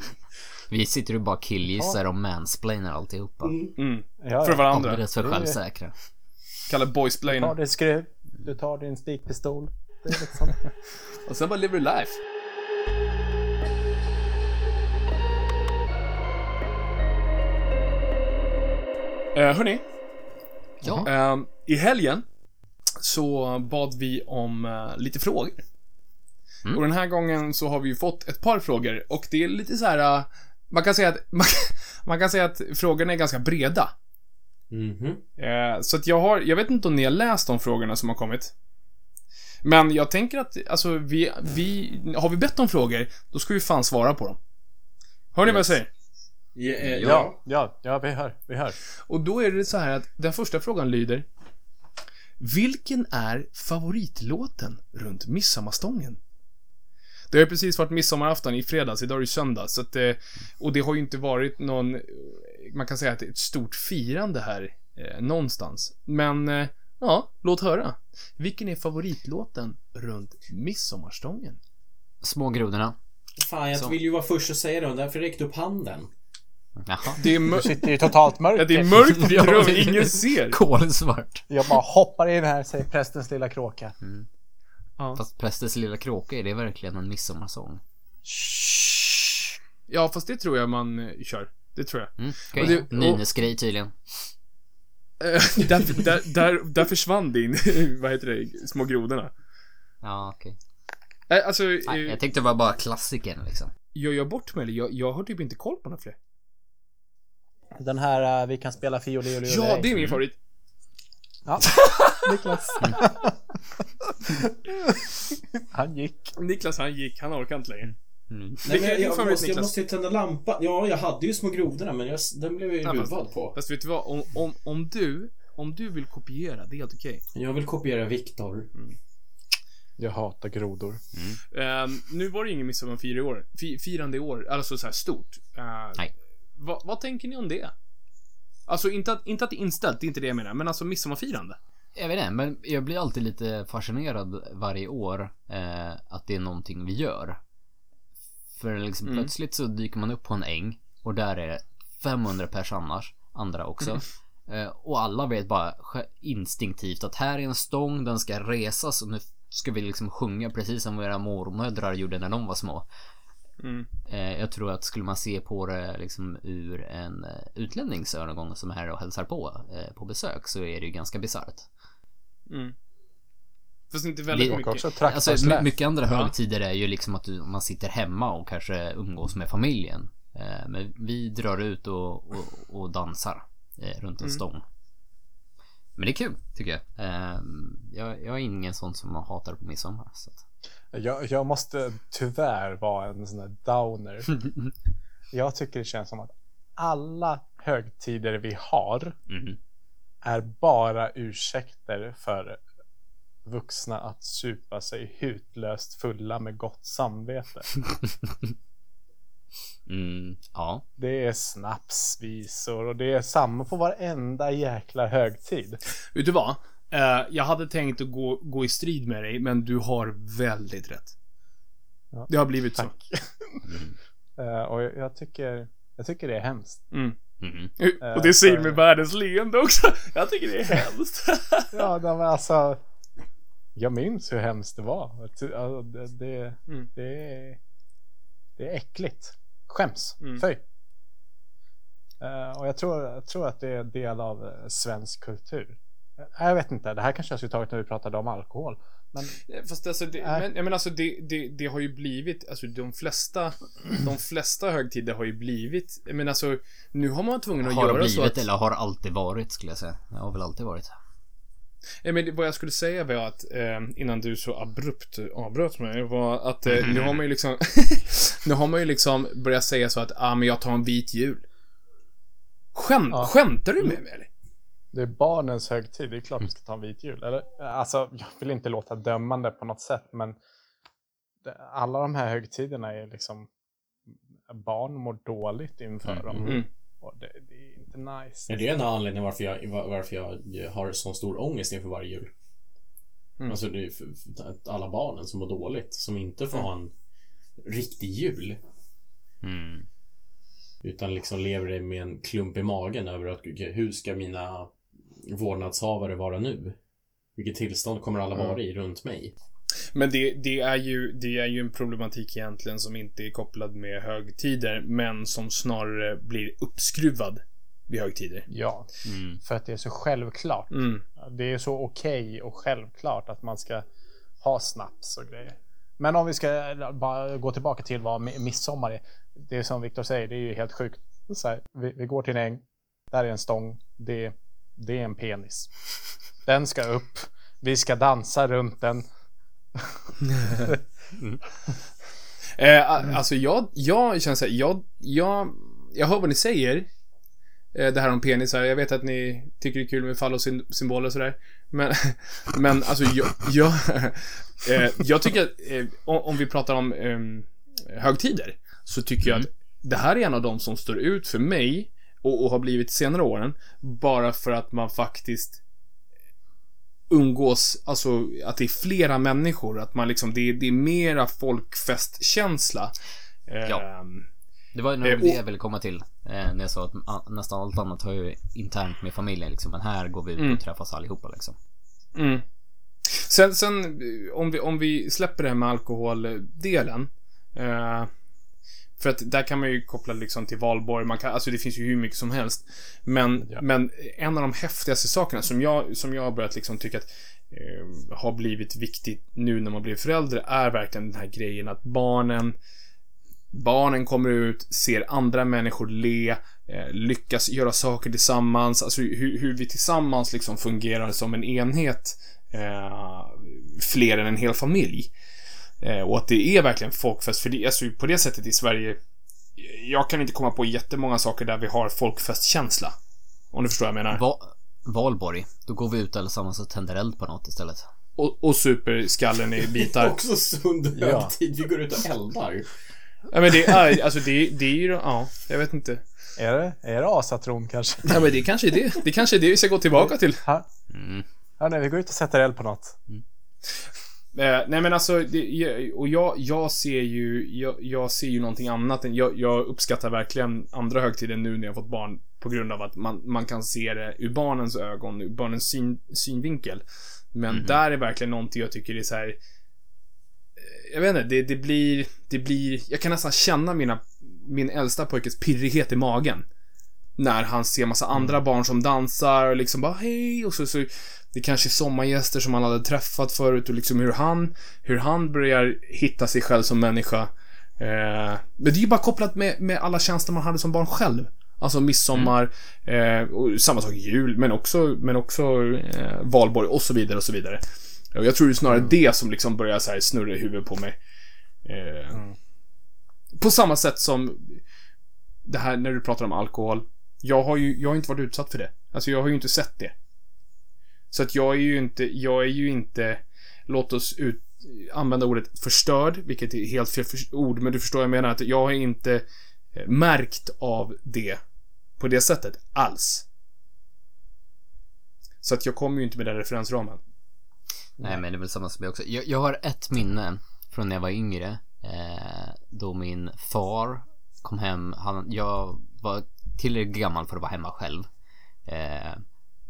Vi sitter och bara killgissar och mansplainar alltihopa. Mm. Ja, För ja. varandra. Alldeles för Det är- självsäkra. Kallar Du boysplainer. tar din skruv, du tar din spikpistol. Det är liksom... Och sen bara lever du life. Eh, hörni, Ja. Ehm, I helgen så bad vi om eh, lite frågor. Mm. Och den här gången så har vi ju fått ett par frågor och det är lite så här. Man kan säga att man, man kan säga att frågorna är ganska breda. Mhm. Eh, så att jag har, jag vet inte om ni har läst de frågorna som har kommit. Men jag tänker att, alltså vi, vi, har vi bett om frågor, då ska vi fan svara på dem. Hör ni vad jag säger? Ja, eh, ja. Ja, ja, ja, vi hör, vi hör. Och då är det så här att den första frågan lyder Vilken är favoritlåten runt midsommarstången? Det har ju precis varit midsommarafton i fredags, idag är det söndag, så att eh, Och det har ju inte varit någon eh, Man kan säga att det är ett stort firande här eh, någonstans. Men eh, ja, låt höra. Vilken är favoritlåten runt midsommarstången? Små grodorna. Fan, jag vill ju vara först att säga det och därför räckte upp handen. Jaha. Det är, Du sitter i totalt mörker. ja, det är mörkt i rum, ingen ser. Kolsvart. Jag bara hoppar in här, säger prästens lilla kråka. Ja. Fast Prästens lilla kråka, är det verkligen en midsommarsång? ja, fast det tror jag man eh, kör. Det tror jag. Mm, Och okej. det- och- Nynäsgrej tydligen. Eh, där, där, där, där försvann din, vad heter det, små grodorna. Ja, okej. Eh, Alltså, Nej, eh, jag tänkte det var bara klassikern liksom. gör jag bort mig eller? Jag, jag har typ inte koll på några fler. Den här, uh, vi kan spela fioli och Ja, det är min favorit. Ja, Niklas. Han gick. Niklas han gick, han orkar inte längre. Mm. Nej, är din jag, favorit, måste, jag måste ju tända lampan. Ja, jag hade ju små grodorna men jag, den blev jag ju Ja, ruvad på. Fast vet du vad? Om, om, om du, om du vill kopiera, det är helt okej. Jag vill kopiera Viktor. Jag hatar grodor. Ehm, nu var det ingen midsommarfirande i år. Fi, firande i år, alltså så här stort. Uh, Nej. vad, vad tänker ni om det? Alltså inte att, inte att det är inställt, det är inte det jag menar, men alltså midsommarfirande. Jag vet inte, men jag blir alltid lite fascinerad varje år eh, att det är någonting vi gör. För liksom Mm. plötsligt så dyker man upp på en äng och där är det 500 pers annars, andra också. Eh, och alla vet bara instinktivt att här är en stång, den ska resas och nu ska vi liksom sjunga precis som våra mormödrar gjorde när de var små. Mm. Eh, jag tror att skulle man se på det liksom ur en eh, utlännings ögon som är här och hälsar på eh, på besök så är det ju ganska bisarrt. Mm. Fast inte väldigt Det- mycket. också Alltså mycket andra Ja. högtider är ju liksom att du, man sitter hemma och kanske umgås med familjen. Men vi drar ut och, och, och dansar runt en Mm. stång. Men det är kul tycker jag. Jag. Jag är ingen sån som hatar på midsommar. Så att. Jag, jag måste tyvärr vara en sån där downer. Jag tycker det känns som att alla högtider vi har Mhm. är bara ursäkter för vuxna att supa sig hutlöst fulla med gott samvete. Mm, ja. Det är snapsvisor och det är samma på varenda jäkla högtid. Vet du vad? Eh, jag hade tänkt att gå, gå i strid med dig, men du har väldigt rätt. Ja. Det har blivit så. Tack. Eh, och jag, jag tycker jag tycker det är hemskt. Mm. Mm. Och det säger med världens leende också. Jag tycker det är hemskt. ja, men alltså. Jag minns hur hemskt det var. Alltså, det, det, mm. det, är, det är äckligt. Skäms. Mm. Fy. Uh, och jag tror, jag tror att det är en del av uh, svensk kultur. Jag vet inte, det här kanske jag skulle tagit när vi pratade om alkohol. Men, Fast alltså, det, men, jag menar alltså det, det, det, har ju blivit, alltså de flesta, de flesta högtider har ju blivit, men alltså nu har man tvungen att har göra blivit, så att... eller har alltid varit skulle jag säga. Det har väl alltid varit. Ja, men vad jag skulle säga var att, eh, innan du så abrupt avbröt mig, var att eh, nu har man ju liksom, nu har man ju liksom börjat säga så att, ah men jag tar en vit jul. Skämt, ja. Skämtar du med mig eller? Det är barnens högtid, det är klart vi ska ta en vit jul. Eller, alltså, jag vill inte låta dömande på något sätt, men alla de här högtiderna är liksom, barn mår dåligt inför mm. dem. Mm. Och det, det, är inte nice. Ja, det är en anledning varför jag, varför jag har sån stor ångest inför varje jul. Mm. Alltså det är för, för alla barnen som mår dåligt, som inte får mm. ha en riktig jul. Mm. Utan liksom lever med en klump i magen över att hur ska mina vårdnadshavare vara nu? Vilket tillstånd kommer alla vara i runt mig? Men det, det, är ju, det är ju en problematik egentligen som inte är kopplad med högtider, men som snarare blir uppskruvad vid högtider. Ja, mm. för att det är så självklart. Mm. Det är så okej okay och självklart att man ska ha snaps och grejer. Men om vi ska bara gå tillbaka till vad midsommar är. Det är som Viktor säger, det är ju helt sjukt. Här, vi, vi, går till en äng, där är en stång, det, det är en penis. Den ska upp, vi ska dansa runt den. mm. eh, alltså jag, jag känner så här, jag, jag, jag hör vad ni säger. Eh, det här om penisar. Jag vet att ni tycker det är kul med fallosymboler och sådär. Men, men alltså jag, jag, eh, jag tycker att eh, om vi pratar om ehm, högtider så tycker mm. jag att det här är en av de som står ut för mig och, och har blivit senare åren bara för att man faktiskt umgås, alltså att det är flera människor, att man liksom, det är, det är mera folkfestkänsla. Ja. Um, det var nog eh, det jag ville komma till. Eh, när jag sa att nästan allt annat har ju internt med familjen liksom. Men här går vi ut och mm. träffas allihopa liksom. Mm. Sen, sen om, vi, om vi släpper det här med alkoholdelen. Eh, för att där kan man ju koppla liksom till valborg, man kan, alltså det finns ju hur mycket som helst. Men, ja. men en av de häftigaste sakerna som jag, som jag har börjat liksom tycka att eh, har blivit viktigt nu när man blir förälder är verkligen den här grejen att barnen Barnen kommer ut, ser andra människor le, eh, lyckas göra saker tillsammans, alltså hur, hur vi tillsammans liksom fungerar som en enhet eh, fler än en hel familj. Eh, och att det är verkligen folkfest, för det, alltså, på det sättet i Sverige, jag kan inte komma på jättemånga saker där vi har folkfestkänsla. Om du förstår vad jag menar. Va Valborg, då går vi ut allesammans och tänder eld på något istället. Och, och super skallen i bitar. Också sund högtid, ja. vi går ut och eldar. Ja men det är, alltså det, det är ju, ja, jag vet inte. Är det, är det asatron kanske? Ja men det kanske är det. Det kanske är det vi ska gå tillbaka till. Ha? Mm. Ja nej, vi går ut och sätter eld på något. Mm. Eh, nej men alltså, det, och jag, jag ser ju, jag, jag, ser ju någonting annat än, jag, jag uppskattar verkligen andra högtider nu när jag fått barn på grund av att man, man kan se det ur barnens ögon, ur barnens syn, synvinkel. Men mm. där är verkligen någonting jag tycker är så här. Eh, jag vet inte, det, det blir, det blir, jag kan nästan känna mina, min äldsta pojkes pirrighet i magen. När han ser massa andra mm. barn som dansar och liksom bara hej och så, så det kanske är sommargäster som han hade träffat förut och liksom hur han, hur han börjar hitta sig själv som människa. Eh, men det är ju bara kopplat med, med alla tjänster man hade som barn själv. Alltså midsommar, mm. eh, och samma sak jul, men också, men också eh, valborg och så vidare och så vidare. Och jag tror det är snarare mm. det som liksom börjar så här snurra i huvudet på mig. Eh, mm. På samma sätt som det här när du pratar om alkohol. Jag har ju, jag har inte varit utsatt för det. Alltså jag har ju inte sett det. Så att jag är ju inte, jag är ju inte, låt oss ut, använda ordet förstörd, vilket är helt fel ord, men du förstår jag menar att jag är inte eh, märkt av det på det sättet alls. Så att jag kommer ju inte med den referensramen. Nej, men det är väl samma som jag också. Jag, jag har ett minne från när jag var yngre. Eh, då min far kom hem. Han, jag var tillräckligt gammal för att vara hemma själv. Eh,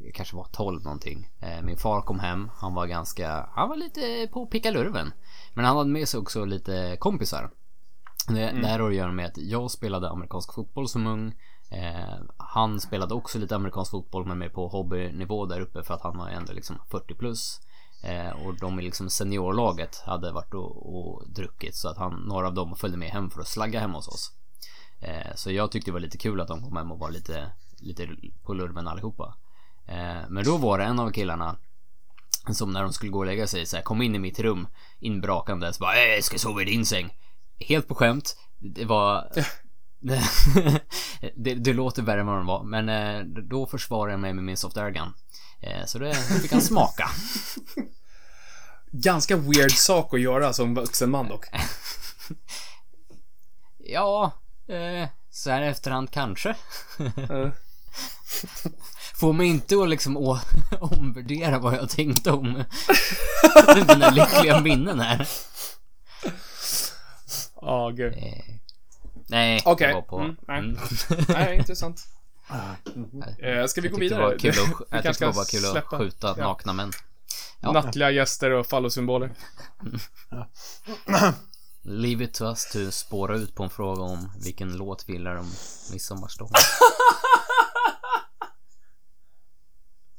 jag kanske var 12 någonting. Eh, min far kom hem. Han var ganska, han var lite på pickalurven. Men han hade med sig också lite kompisar. Det, mm. det här har att göra med att jag spelade amerikansk fotboll som ung. Eh, han spelade också lite amerikansk fotboll men mer på hobbynivå där uppe för att han var ändå liksom 40 plus. Eh, och de i liksom seniorlaget hade varit och, och, druckit så att han, några av dem följde med hem för att slagga hemma hos oss. Eh, så jag tyckte det var lite kul att de kom hem och var lite, lite på lurven allihopa. Eh, men då var det en av killarna som när de skulle gå och lägga sig så här, kom in i mitt rum inbrakandes bara äh, jag ska sova i din säng. Helt på skämt. Det var det, det, låter värre än vad det var, men eh, då försvarade jag mig med min soft airgun. Eh, så det fick han smaka. Ganska weird sak att göra som vuxen man dock. ja, så här efterhand kanske. Får mig inte att liksom å- omvärdera vad jag tänkte om mina lyckliga minnen här. Ja, oh, gud. Eh, nej, Okej. Okay. På... Mm, nej. Mm. nej, intressant. Eh, ska vi gå vidare? Det kul att, jag tyckte det var kul att skjuta ja. nakna män. Ja. Nattliga gäster och fallosymboler. Leave it to us to spåra ut på en fråga om vilken låt vi gillar om midsommarstånd.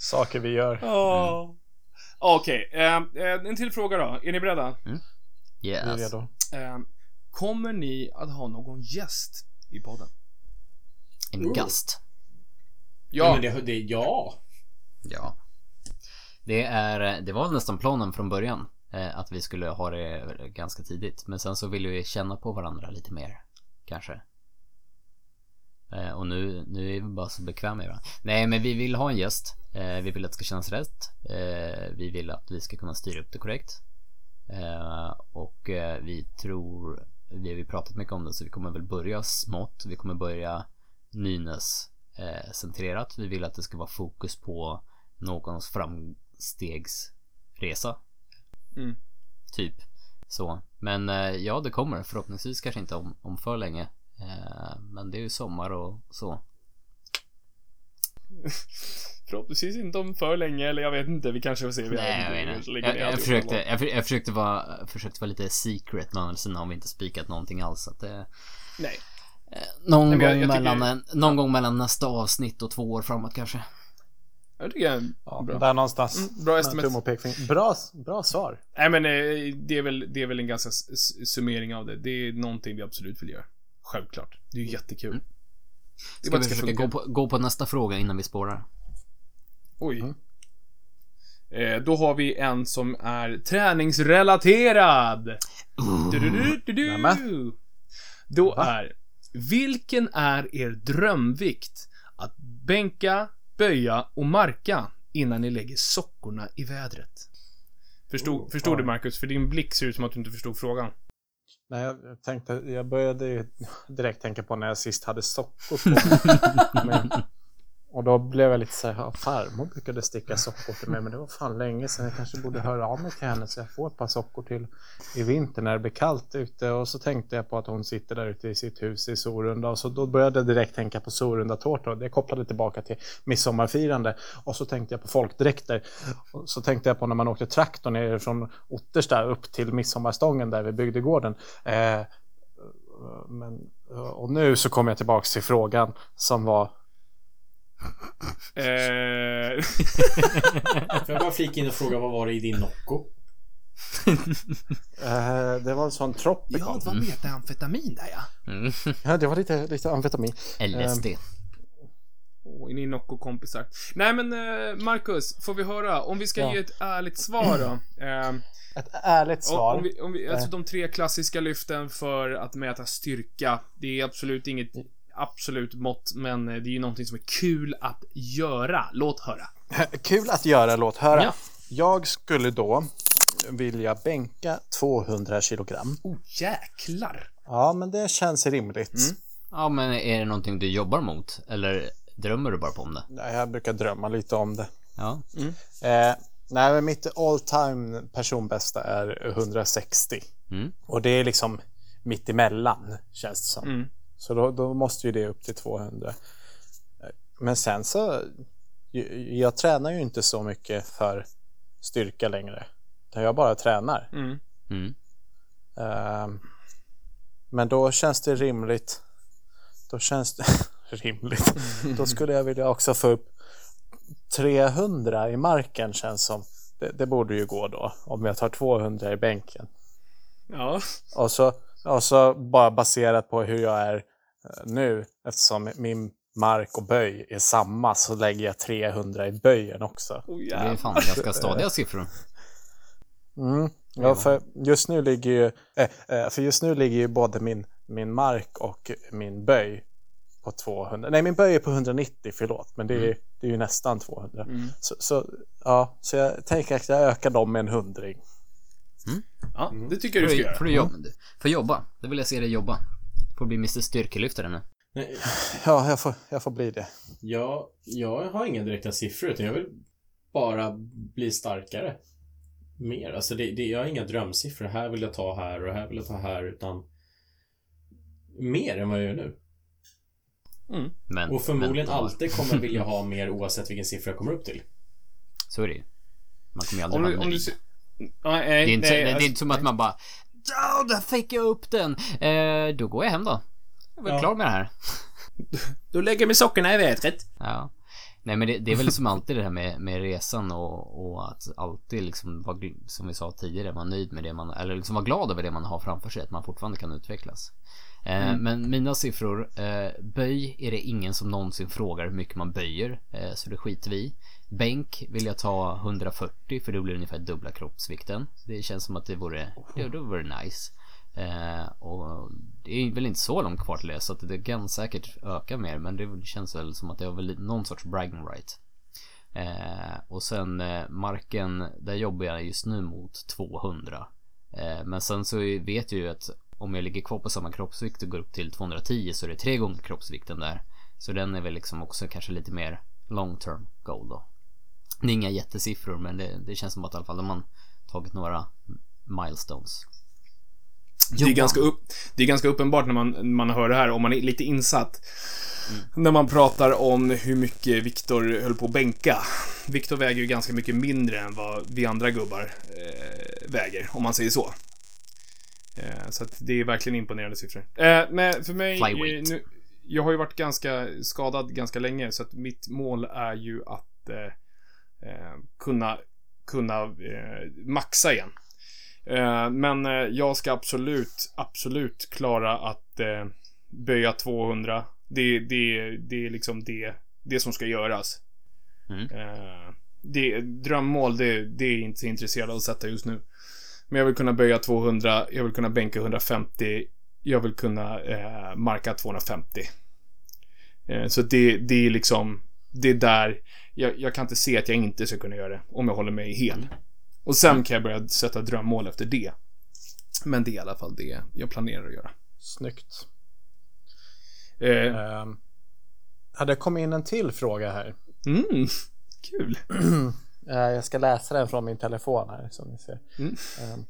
Saker vi gör. Oh. Okej, okay. eh, eh, en till fråga då. Är ni beredda? Mm. Yes. Vi är redo. Eh, kommer ni att ha någon gäst i podden? En oh. gast? Ja. Men det, det, ja. Ja. Det är, det var nästan planen från början. Eh, att vi skulle ha det ganska tidigt. Men sen så ville vi känna på varandra lite mer. Kanske. Eh, och nu, nu är vi bara så bekväma med varandra. Nej men vi vill ha en gäst. Eh, vi vill att det ska kännas rätt. Vi vill att vi ska kunna styra upp det korrekt. Och vi tror, vi har pratat mycket om det så vi kommer väl börja smått. Vi kommer börja Nynäs centrerat. Vi vill att det ska vara fokus på någons framstegsresa. Mm. Typ så. Men eh, ja, det kommer förhoppningsvis kanske inte om, om för länge. Eh, men det är ju sommar och så. Förhoppningsvis inte om för länge eller jag vet inte. Vi kanske får se. Vi Nej, jag, vet inte. Jag, jag, försökte, jag, jag, försökte vara, försökte vara lite secret men sen har vi inte spikat någonting alls. Så att det, Nej. Någon, Nej, gång, mellan, tycker... någon gång mellan nästa avsnitt och två år framåt kanske. Jag tycker jag är ja, bra. Där någonstans. Mm, bra estimate. Bra, bra svar. Nej men eh, det är väl, det är väl en ganska summering av det. Det är någonting vi absolut vill göra. Självklart. Det är ju jättekul. Mm. Ska vi försöka gå på, gå på, nästa fråga innan vi spårar? Oj. Mm. Eh, då har vi en som är träningsrelaterad. Du, du, du, du, Då är Vilken är er drömvikt? Att bänka, böja och marka innan ni lägger sockorna i vädret. Förstod, oh, förstod du Marcus? För din blick ser ut som att du inte förstod frågan. Nej, jag tänkte, jag började direkt tänka på när jag sist hade sockor på mig. Och då blev jag lite så här, farmor brukade sticka sockor till mig men det var fan länge sedan. Jag kanske borde höra av mig till henne så jag får ett par sockor till i vinter när det blir kallt ute. Och så tänkte jag på att hon sitter där ute i sitt hus i Sorunda och så då började jag direkt tänka på Sorunda tårta och det kopplade tillbaka till midsommarfirande. Och så tänkte jag på folkdräkter. Och så tänkte jag på när man åkte traktor ner från Ottersta upp till midsommarstången där vid bygdegården. Eh, men, och nu så kommer jag tillbaka till frågan som var Eh... Får jag bara flika in och fråga vad var det i din Nocco? uh, det var en sån Tropical. Ja, det var metamfetamin där ja. Mm. ja, det var lite, lite amfetamin. LSD. Um, Oh, ni Nocco-kompisar. Nej men eh, Marcus, får vi höra? Om vi ska ja. ge ett ärligt svar då. Eh, ett ärligt svar? Om vi, om vi, alltså de tre klassiska lyften för att mäta styrka. Det är absolut inget absolut mått, men det är ju någonting som är kul att göra. Låt höra. kul att göra, låt höra. Ja. Jag skulle då vilja bänka 200 kilogram. Oh, jäklar! Ja, men det känns rimligt. Mm. Ja, men är det någonting du jobbar mot? Eller drömmer du bara på om det? Nej, jag brukar drömma lite om det. Ja. Mm. Eh, nej, men mitt all time personbästa är 160. Mm. Och det är liksom mitt emellan, känns det som. Så då, då, måste ju det upp till 200. Men sen så, jag tränar ju inte så mycket för styrka längre. Jag bara tränar. Mm. Mm. Uh, men då känns det rimligt. Då känns det rimligt. Då skulle jag vilja också få upp 300 i marken känns som. Det, det, borde ju gå då om jag tar 200 i bänken. Ja. Och så, och så bara baserat på hur jag är nu eftersom min mark och böj är samma så lägger jag 300 i böjen också. Oh, det är fan ganska stadiga siffror. Mm. Ja, för just nu ligger ju, äh, för just nu ligger ju både min, min mark och min böj på 200. Nej, min böj är på 190, förlåt, men det är, mm. det är ju nästan 200. Mm. Så, så, ja, så jag tänker att jag ökar dem med en hundring. Mm. Ja, det tycker jag du ska göra. Får du jobba? Får jobba? Då vill jag se dig jobba. Får bli Mr Styrkelyftare nu. Nej. Ja, jag får, jag får bli det. Ja, jag har inga direkta siffror utan jag vill bara bli starkare. Mer. Alltså det, det, jag har inga drömsiffror. Här vill jag ta här och här vill jag ta här utan mer än vad jag gör nu. Mm. Men, och förmodligen men, alltid kommer vilja ha mer oavsett vilken siffra jag kommer upp till. Så är det ju. Man kommer ju aldrig vara nöjd. Nej, det, är inte, nej, det, är alltså, inte som att man bara Ja, där fick jag upp den! Eh, då går jag hem då. Jag är ja. klar med det här. Då lägger mig sockorna i vädret. Ja. Nej men det, det, är väl som alltid det här med, med resan och, och att alltid liksom vara, som vi sa tidigare, vara nöjd med det man, eller liksom vara glad över det man har framför sig, att man fortfarande kan utvecklas. Eh, mm. Men mina siffror, eh, böj är det ingen som någonsin frågar hur mycket man böjer, eh, så det skiter vi i. Bänk vill jag ta 140 för det blir ungefär dubbla kroppsvikten. Det känns som att det vore, det, det vore nice. Eh, och det är väl inte så långt kvar till det så att det kan säkert öka mer men det känns väl som att det har väl någon sorts bragging right. Eh, och sen eh, marken, där jobbar jag just nu mot 200. Eh, men sen så vet jag ju att om jag ligger kvar på samma kroppsvikt och går upp till 210 så är det tre gånger kroppsvikten där. Så den är väl liksom också kanske lite mer long term goal då. Det är inga jättesiffror men det, det känns som att i alla fall de har tagit några milestones. Det är, ganska upp, det är ganska uppenbart när man, man hör det här, om man är lite insatt. Mm. När man pratar om hur mycket Viktor höll på att bänka. Viktor väger ju ganska mycket mindre än vad vi andra gubbar eh, väger, om man säger så. Eh, så att det är verkligen imponerande siffror. Eh, men för mig, eh, nu, jag har ju varit ganska skadad ganska länge, så att mitt mål är ju att eh, kunna, kunna maxa igen. Eh, men eh, jag ska absolut, absolut klara att eh, böja 200. Det, det, det är liksom det, det som ska göras. Mm. Det, drömmål, det, det är inte intresserad av att sätta just nu. Men jag vill kunna böja 200, jag vill kunna bänka 150, jag vill kunna eh, marka 250. Eh, så det, det är liksom, det är där, jag, jag, kan inte se att jag inte ska kunna göra det om jag håller mig hel. Och sen kan jag börja sätta drömmål efter det. Men det är i alla fall det jag planerar att göra. Snyggt. Eh. Uh, hade kommit in en till fråga här. Mm, kul. uh, jag ska läsa den från min telefon här som ni ser. Mm. Uh,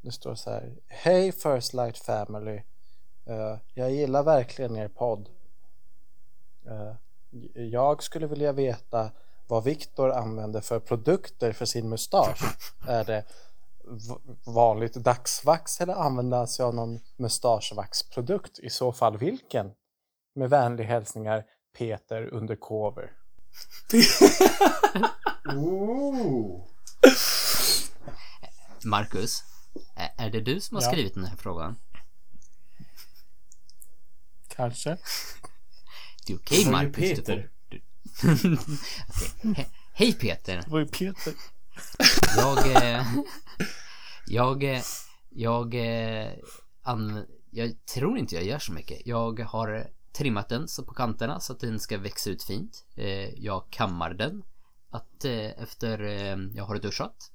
det står så här. Hej First Light Family. Uh, jag gillar verkligen er podd. Jag skulle vilja veta vad Viktor använder för produkter för sin mustasch. Är det vanligt dagsvax eller använder han sig av någon mustaschvaxprodukt? I så fall vilken? Med vänlig hälsningar Peter Undercover. Marcus, är det du som har ja. skrivit den här frågan? Kanske. Det är okej okay, Marcus. Peter. okay. Hej Peter. Det var ju Peter. Jag... Eh, jag... Eh, jag... Eh, an, jag tror inte jag gör så mycket. Jag har trimmat den så på kanterna så att den ska växa ut fint. Eh, jag kammar den. Att eh, efter jag har duschat.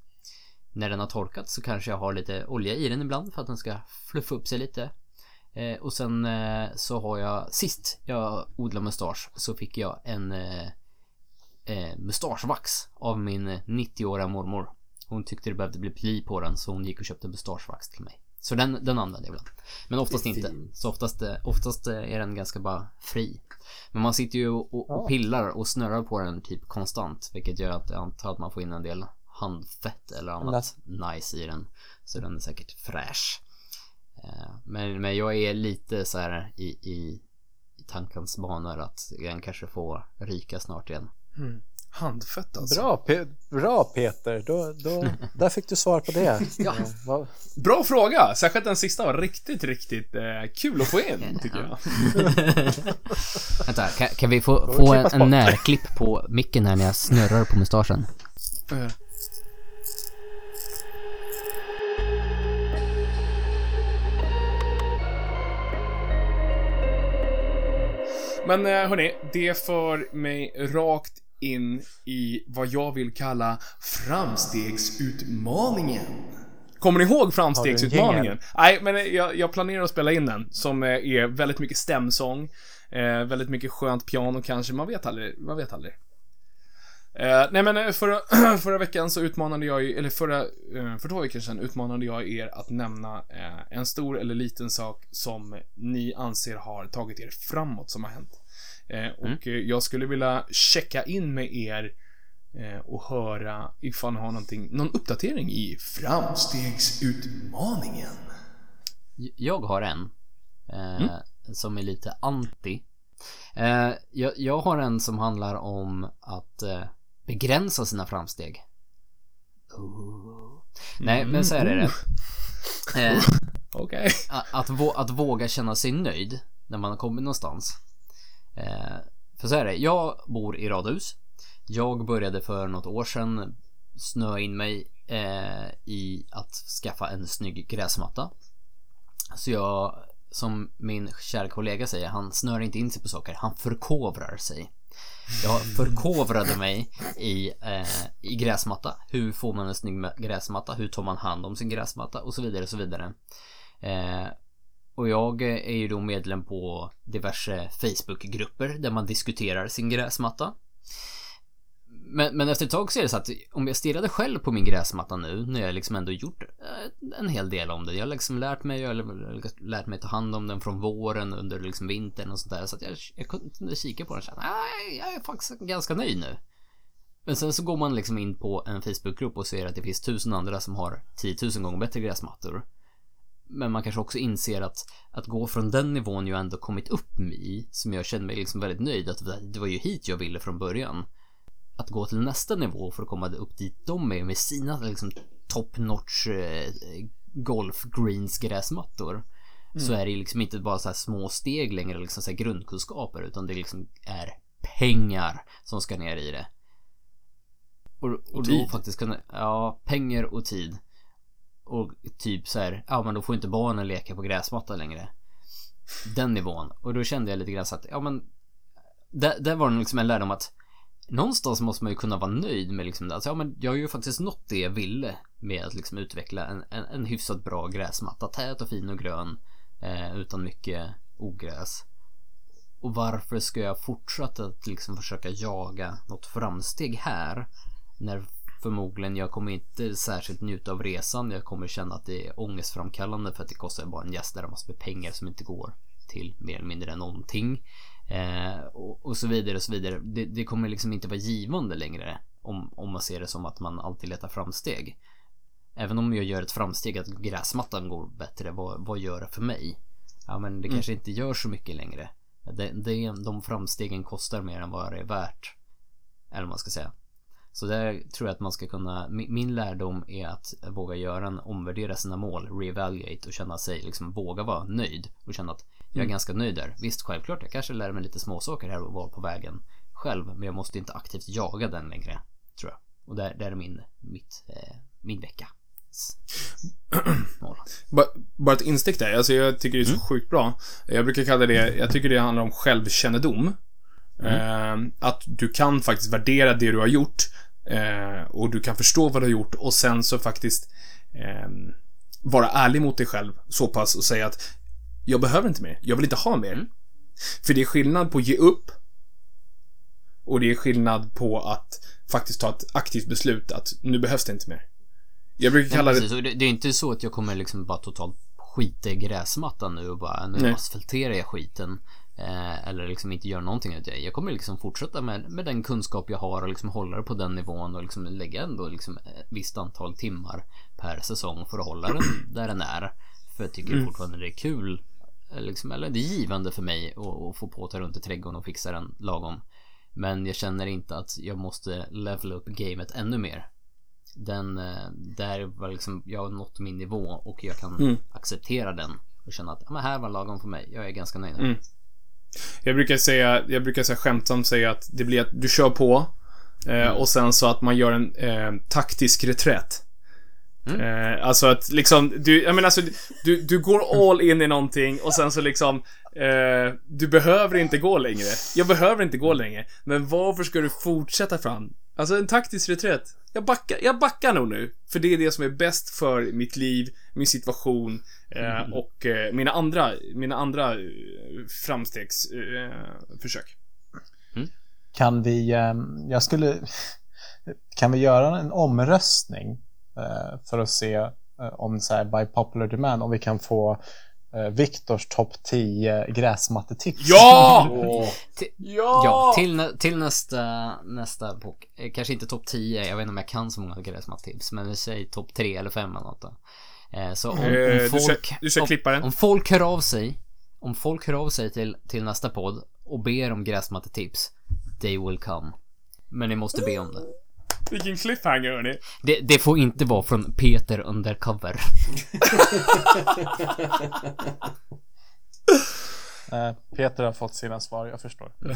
När den har torkat så kanske jag har lite olja i den ibland för att den ska fluffa upp sig lite. Eh, och sen eh, så har jag sist jag odlade mustasch så fick jag en eh, eh mustaschvax av min 90-åriga mormor. Hon tyckte det behövde bli pli på den så hon gick och köpte mustaschvax till mig. Så den, den använder jag ibland. Men oftast inte. Så oftast, eh, oftast är den ganska bara fri. Men man sitter ju och, och pillar och snurrar på den typ konstant. Vilket gör att jag antar att man får in en del handfett eller annat nice i den. Så den är säkert fräsch. Eh, men, men jag är lite så här i, i, i tankens banor att den kanske får ryka snart igen. Mm. Handfett alltså. Bra, Pe bra Peter, då, då, där fick du svar på det. ja. Eh, bra fråga, särskilt den sista var riktigt, riktigt eh, kul att få in tycker jag. Vänta, kan, kan vi få, få en, en närklipp på micken här när jag snurrar på mustaschen? Men eh, hörni, det för mig rakt in i vad jag vill kalla framstegsutmaningen. Kommer ni ihåg framstegsutmaningen? Nej, men jag, jag, planerar att spela in den som är väldigt mycket stämsång, eh, väldigt mycket skönt piano kanske, man vet aldrig, man vet aldrig. Eh, nej men eh, förra, förra veckan så utmanade jag eller förra, eh, för två veckor sedan utmanade jag er att nämna eh, en stor eller liten sak som ni anser har tagit er framåt som har hänt. Eh, och mm. Jag skulle vilja checka in med er och höra ifall ni har någonting, någon uppdatering i framstegsutmaningen. Jag har en. Mm. Som är lite anti. Jag, jag, har en som handlar om att begränsa sina framsteg. Oh. Nej, mm. men så är det. Mm. Eh, Okej. Okay. Att, att, våga känna sig nöjd när man har kommit någonstans. Eh, för så är det, jag bor i radhus. Jag började för något år sedan snöa in mig eh, i att skaffa en snygg gräsmatta. Så jag, som min kära kollega säger, han snör inte in sig på saker, han förkovrar sig. Jag förkovrade mig i, eh, i gräsmatta. Hur får man en snygg gräsmatta? Hur tar man hand om sin gräsmatta? Och så vidare och så vidare. Eh, och jag är ju då medlem på diverse Facebookgrupper där man diskuterar sin gräsmatta. Men, men efter ett tag så är det så att om jag stirrade själv på min gräsmatta nu när jag liksom ändå gjort eh, en hel del om det. Jag har liksom lärt mig, jag har liksom lärt mig ta hand om den från våren under liksom vintern och sånt där. Så att jag, jag kunde kika på den och känna, ah, nej, jag är faktiskt ganska nöjd nu. Men sen så går man liksom in på en Facebookgrupp och ser att det finns tusen andra som har 10 000 gånger bättre gräsmattor. Men man kanske också inser att att gå från den nivån jag ändå kommit upp i som jag känner mig liksom väldigt nöjd att det var ju hit jag ville från början. Att gå till nästa nivå för att komma upp dit de är med sina liksom top notch eh, golf greens gräsmattor. Mm. Så är det liksom inte bara så här små steg längre liksom så grundkunskaper utan det liksom är pengar som ska ner i det. Och, och, och då faktiskt kunna, ja pengar och tid. Och typ så här, ja men då får inte barnen leka på gräsmattan längre. Den nivån. Och då kände jag lite grann så att, ja men. Där, där var det liksom en lärdom att någonstans måste man ju kunna vara nöjd med liksom det. Alltså, ja men jag har ju faktiskt nått det jag ville med att liksom utveckla en, en, en hyfsat bra gräsmatta. Tät och fin och grön. Eh, utan mycket ogräs. Och varför ska jag fortsätta att liksom försöka jaga något framsteg här? När förmodligen. Jag kommer inte särskilt njuta av resan. Jag kommer känna att det är ångestframkallande för att det kostar bara en gäst där massor med pengar som inte går till mer eller mindre någonting. Eh, och, och, så vidare och så vidare. Det, det, kommer liksom inte vara givande längre om, om man ser det som att man alltid letar framsteg. Även om jag gör ett framsteg att gräsmattan går bättre, vad, vad gör det för mig? Ja men det mm. kanske inte gör så mycket längre. Det, det, de framstegen kostar mer än vad det är värt. Eller vad man ska säga. Så där tror jag att man ska kunna, min lärdom är att våga göra en, omvärdera sina mål, reevaluate och känna sig, liksom våga vara nöjd och känna att jag är mm. ganska nöjd där. Visst, självklart, jag kanske lär mig lite småsaker här och var på vägen själv, men jag måste inte aktivt jaga den längre, tror jag. Och där, där är min, mitt, eh, min vecka. bara, bara ett instick där, alltså jag tycker det är så mm. sjukt bra. Jag brukar kalla det, jag tycker det handlar om självkännedom. Mm. Eh, att du kan faktiskt värdera det du har gjort eh, och du kan förstå vad du har gjort och sen så faktiskt eh, vara ärlig mot dig själv så pass och säga att jag behöver inte mer. Jag vill inte ha mer. Mm. För det är skillnad på att ge upp och det är skillnad på att faktiskt ta ett aktivt beslut att nu behövs det inte mer. Jag brukar kalla Nej, det... det... är inte så att jag kommer liksom bara totalt skita i gräsmattan nu och bara nu Nej. asfalterar jag skiten. Eh, eller liksom inte göra någonting. Jag kommer liksom fortsätta med, med den kunskap jag har och liksom hålla det på den nivån och liksom lägga ändå liksom ett visst antal timmar per säsong för att hålla den där den är. För jag tycker mm. fortfarande det är kul. Liksom, eller det är givande för mig att, få påta runt i trädgården och fixa den lagom. Men jag känner inte att jag måste levela upp gamet ännu mer. Den, eh, där var liksom, jag har nått min nivå och jag kan mm. acceptera den och känna att ja, men här var lagom för mig. Jag är ganska nöjd. Mm. Jag brukar säga, jag brukar säga skämtsamt säga att det blir att du kör på eh, mm. och sen så att man gör en eh, taktisk reträtt. Mm. Eh, alltså att liksom, du, jag menar alltså, du, du går all in i någonting och sen så liksom eh, Du behöver inte gå längre. Jag behöver inte gå längre. Men varför ska du fortsätta fram? Alltså en taktisk reträtt. Jag backar, jag backar nog nu. För det är det som är bäst för mitt liv, min situation eh, mm. och eh, mina andra, mina andra eh, framstegsförsök. Mm. Kan vi, jag skulle, kan vi göra en omröstning för att se eh, om så här by popular demand, om vi kan få eh, Viktors topp 10 gräsmattetips. Ja! ja! ja! Till, till nästa, nästa bok. Eh, kanske inte topp 10, jag vet inte om jag kan så många gräsmattetips. Men vi säger topp 3 eller 5 eller något då. Eh, så om, om eh, folk... Du ska, klippa den. Om folk hör av sig. Om folk hör av sig till, till nästa podd och ber om gräsmattetips. They will come. Men ni måste be om det. Vilken cliffhanger hörni. Det, det får inte vara från Peter Undercover. uh, Peter har fått sina svar, jag förstår.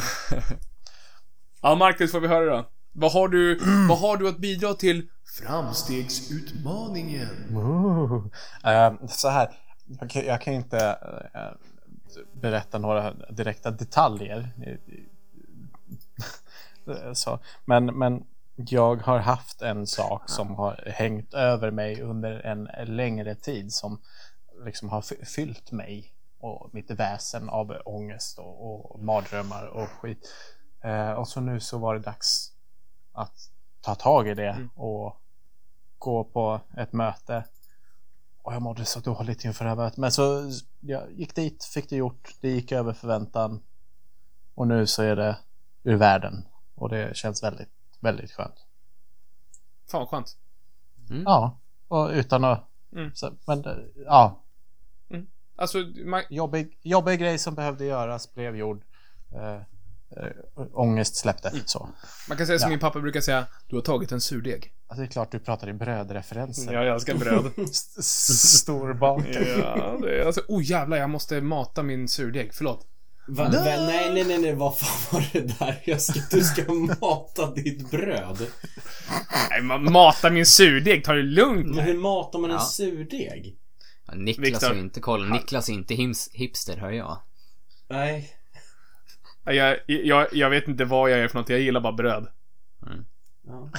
ja, Marcus, får vi höra då. Vad har du, vad har du att bidra till framstegsutmaningen? Uh, så här, jag kan, jag kan inte uh, berätta några direkta detaljer. så, men, men jag har haft en sak som har hängt över mig under en längre tid som liksom har fyllt mig och mitt väsen av ångest och, och mardrömmar och skit. Eh, och så nu så var det dags att ta tag i det mm. och gå på ett möte. Och jag mådde så dåligt inför det här mötet. Men så jag gick dit, fick det gjort, det gick över förväntan. Och nu så är det ur världen. Och det känns väldigt Väldigt skönt. Fan vad skönt. Mm. Ja, och utan att... Mm. Så, men ja. Mm. Alltså, man... jobbig, jobbig grej som behövde göras blev gjord. Eh, eh, ångest släppte. Mm. Så. Man kan säga som ja. min pappa brukar säga. Du har tagit en surdeg. Alltså, det är klart du pratar i brödreferenser. Ja, jag älskar bröd. Storbakad. ja, det är alltså, oh jävlar, jag måste mata min surdeg. Förlåt. Va, va, nej, nej, nej, nej, vad fan var det där? Jag ska, du ska mata ditt bröd. Nej, man matar min surdeg, ta det lugnt. Men hur matar man en surdeg? Ja, Niklas har inte koll. Niklas är inte hims, hipster, hör jag. Nej. Jag, jag, jag vet inte vad jag är för något, jag gillar bara bröd. Mm. Ja.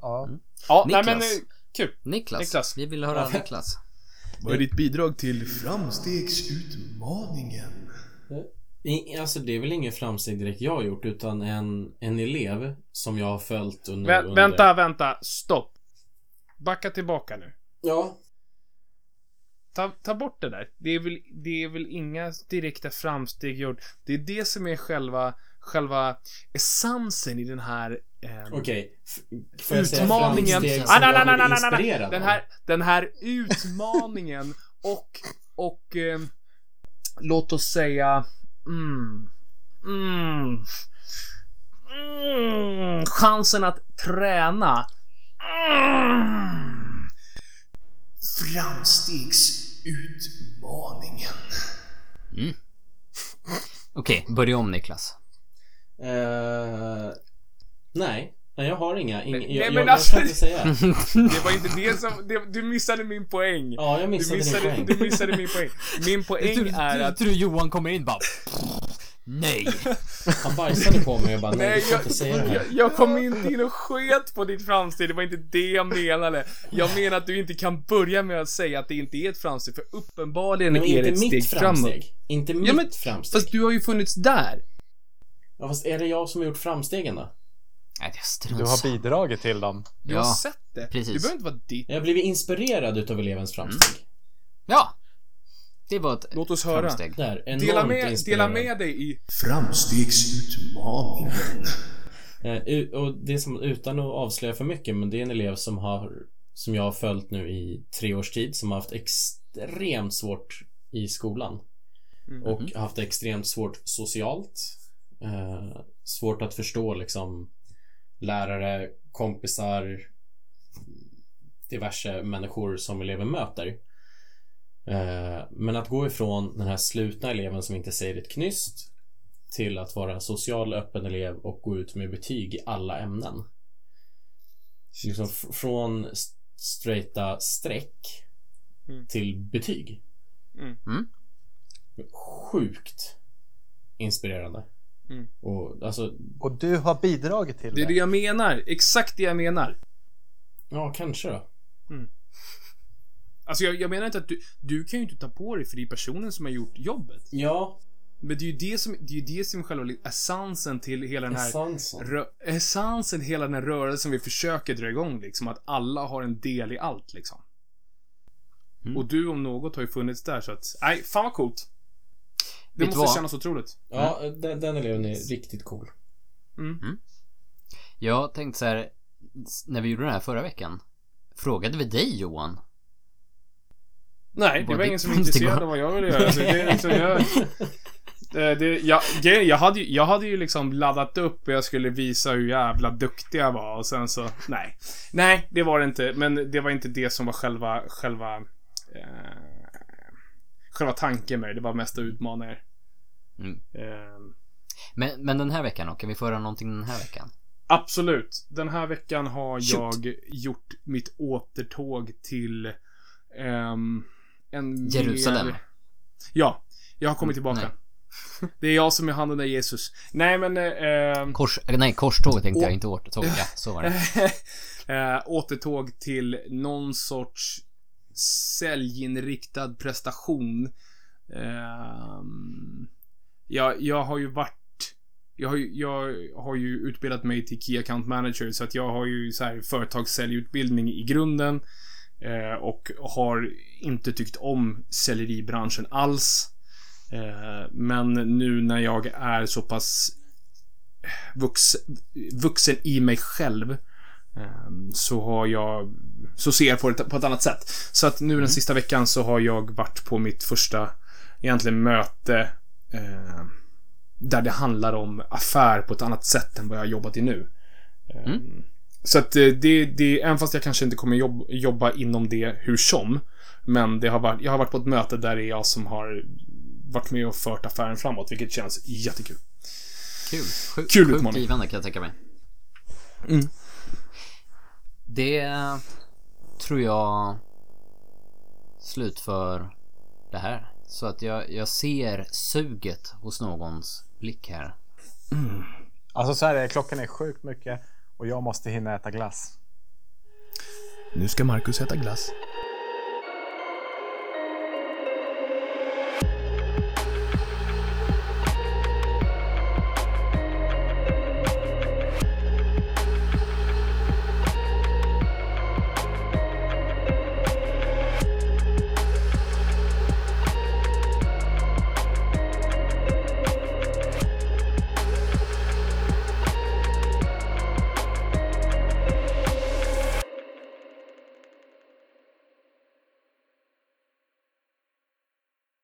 ja. Mm. ja Niklas. nej men eh, kul. Niklas. Niklas. Vi vill höra Niklas. Vad är ditt bidrag till framstegsutmaningen? Alltså det är väl ingen framsteg direkt jag har gjort utan en, en elev som jag har följt under, Vä under... Vänta, vänta, stopp. Backa tillbaka nu. Ja. Ta, ta bort det där. Det är, väl, det är väl inga direkta framsteg gjort. Det är det som är själva, själva essensen i den här eh, Okej. Okay. Utmaningen. Ah, nej, nej, nej, nej, nej, Den här, den här utmaningen och, och eh, låt oss säga Mm. Mm. Mm. Chansen att träna. Mm. Framstegsutmaningen. Mm. Okej, okay, börja om Niklas. Uh, nej. Nej, jag har inga. inga nej, jag, men jag, alltså, jag kan inte säga. det var inte det som... Det, du missade min poäng. Ja, jag missade, du missade din poäng. Du missade min poäng. Min poäng du, är du, att... Tror du Johan kommer in bara... Nej. Han bajsade på mig och bara nej, nej får inte säga det här. Jag, jag kom inte in och sket på ditt framsteg, det var inte det jag menade. Jag menar att du inte kan börja med att säga att det inte är ett framsteg, för uppenbarligen men är det ett steg framsteg. framåt. Inte mitt ja, men, framsteg. Fast du har ju funnits där. Ja, fast är det jag som har gjort framstegen då? Nej, det är du har bidragit till dem. Du ja, har sett det. Precis. Du behöver inte vara ditt. Jag har blivit inspirerad utav elevens framsteg. Mm. Ja. Det var ett Låt oss höra. framsteg. Där, Dela med, dela med dig i... Framstegsutmaningen. Eh, u- och det som, utan att avslöja för mycket, men det är en elev som har som jag har följt nu i tre års tid som har haft extremt svårt i skolan. Och haft extremt svårt socialt. Eh, svårt att förstå liksom lärare, kompisar, diverse människor som eleven möter. Eh, men att gå ifrån den här slutna eleven som inte säger ett knyst till att vara en social öppen elev och gå ut med betyg i alla ämnen. Liksom från straighta streck Mm. till betyg. Mm. Mm. Sjukt inspirerande. Mm. Och alltså, Och du har bidragit till Det är det det. jag menar. Exakt det jag menar. ja kanske då. Alltså jag, jag menar inte att du... Du kan ju inte ta på dig för det är personen som har gjort jobbet. Ja, Men det är ju det som, det är ju det som är själva essensen till hela den här... essensen. Rö, essensen hela den här rörelsen vi försöker dra igång liksom. Att alla har en del i allt liksom. Mm. Och du om något har ju funnits där så att... Nej, fan vad coolt. Det Vet måste vad? kännas otroligt. Ja, den, den eleven är riktigt cool. Jag tänkte så här, när vi gjorde det här förra veckan. Frågade vi dig Johan? Nej, det var ingen som var intresserad av vad jag ville göra. Så det är liksom, jag, Eh, det, jag, jag, hade ju, jag hade ju liksom laddat upp och jag skulle visa hur jävla duktig jag var och sen så, nej. Nej, det var det inte. Men det var inte det som var själva, själva, eh, själva tanken med det. Det var mest att utmana er. Mm. Eh, Men, men den här veckan då? Kan vi få höra någonting den här veckan? Absolut. Den här veckan har Shoot. jag gjort mitt återtåg till ehm, en Jerusalem. Mer... Ja, jag har kommit tillbaka. nej. Det är jag som är han den där Jesus. Nej men... Eh, Kors, nej, korståg tänkte Å- jag, inte återtåg. Ja, så var det. eh, återtåg till någon sorts säljinriktad prestation. Eh, jag, jag har ju varit jag har, ju, jag har ju utbildat mig till Key Account Manager så att jag har ju så här företagssäljutbildning i grunden. Eh, och har inte tyckt om säljeribranschen alls. Eh, men nu när jag är så pass vux, vuxen i mig själv eh, så har jag så ser jag på det på ett annat sätt. Så att nu den sista veckan så har jag varit på mitt första egentligen möte eh, där det handlar om affär på ett annat sätt än vad jag har jobbat i nu. Eh, Mm. Så att eh, det, det, även fast jag kanske inte kommer jobb, jobba inom det hur som. Men det har varit, jag har varit på ett möte där det är jag som har varit med och fört affären framåt, vilket känns jättekul. Kul. Sjukt, Kul sjukt utmaning. givande kan jag tänka mig. Mm. Det tror jag slut för det här. Så att jag, jag ser suget hos någons blick här. Alltså så här är klockan är sjukt mycket och jag måste hinna äta glass. Nu ska Marcus äta glass.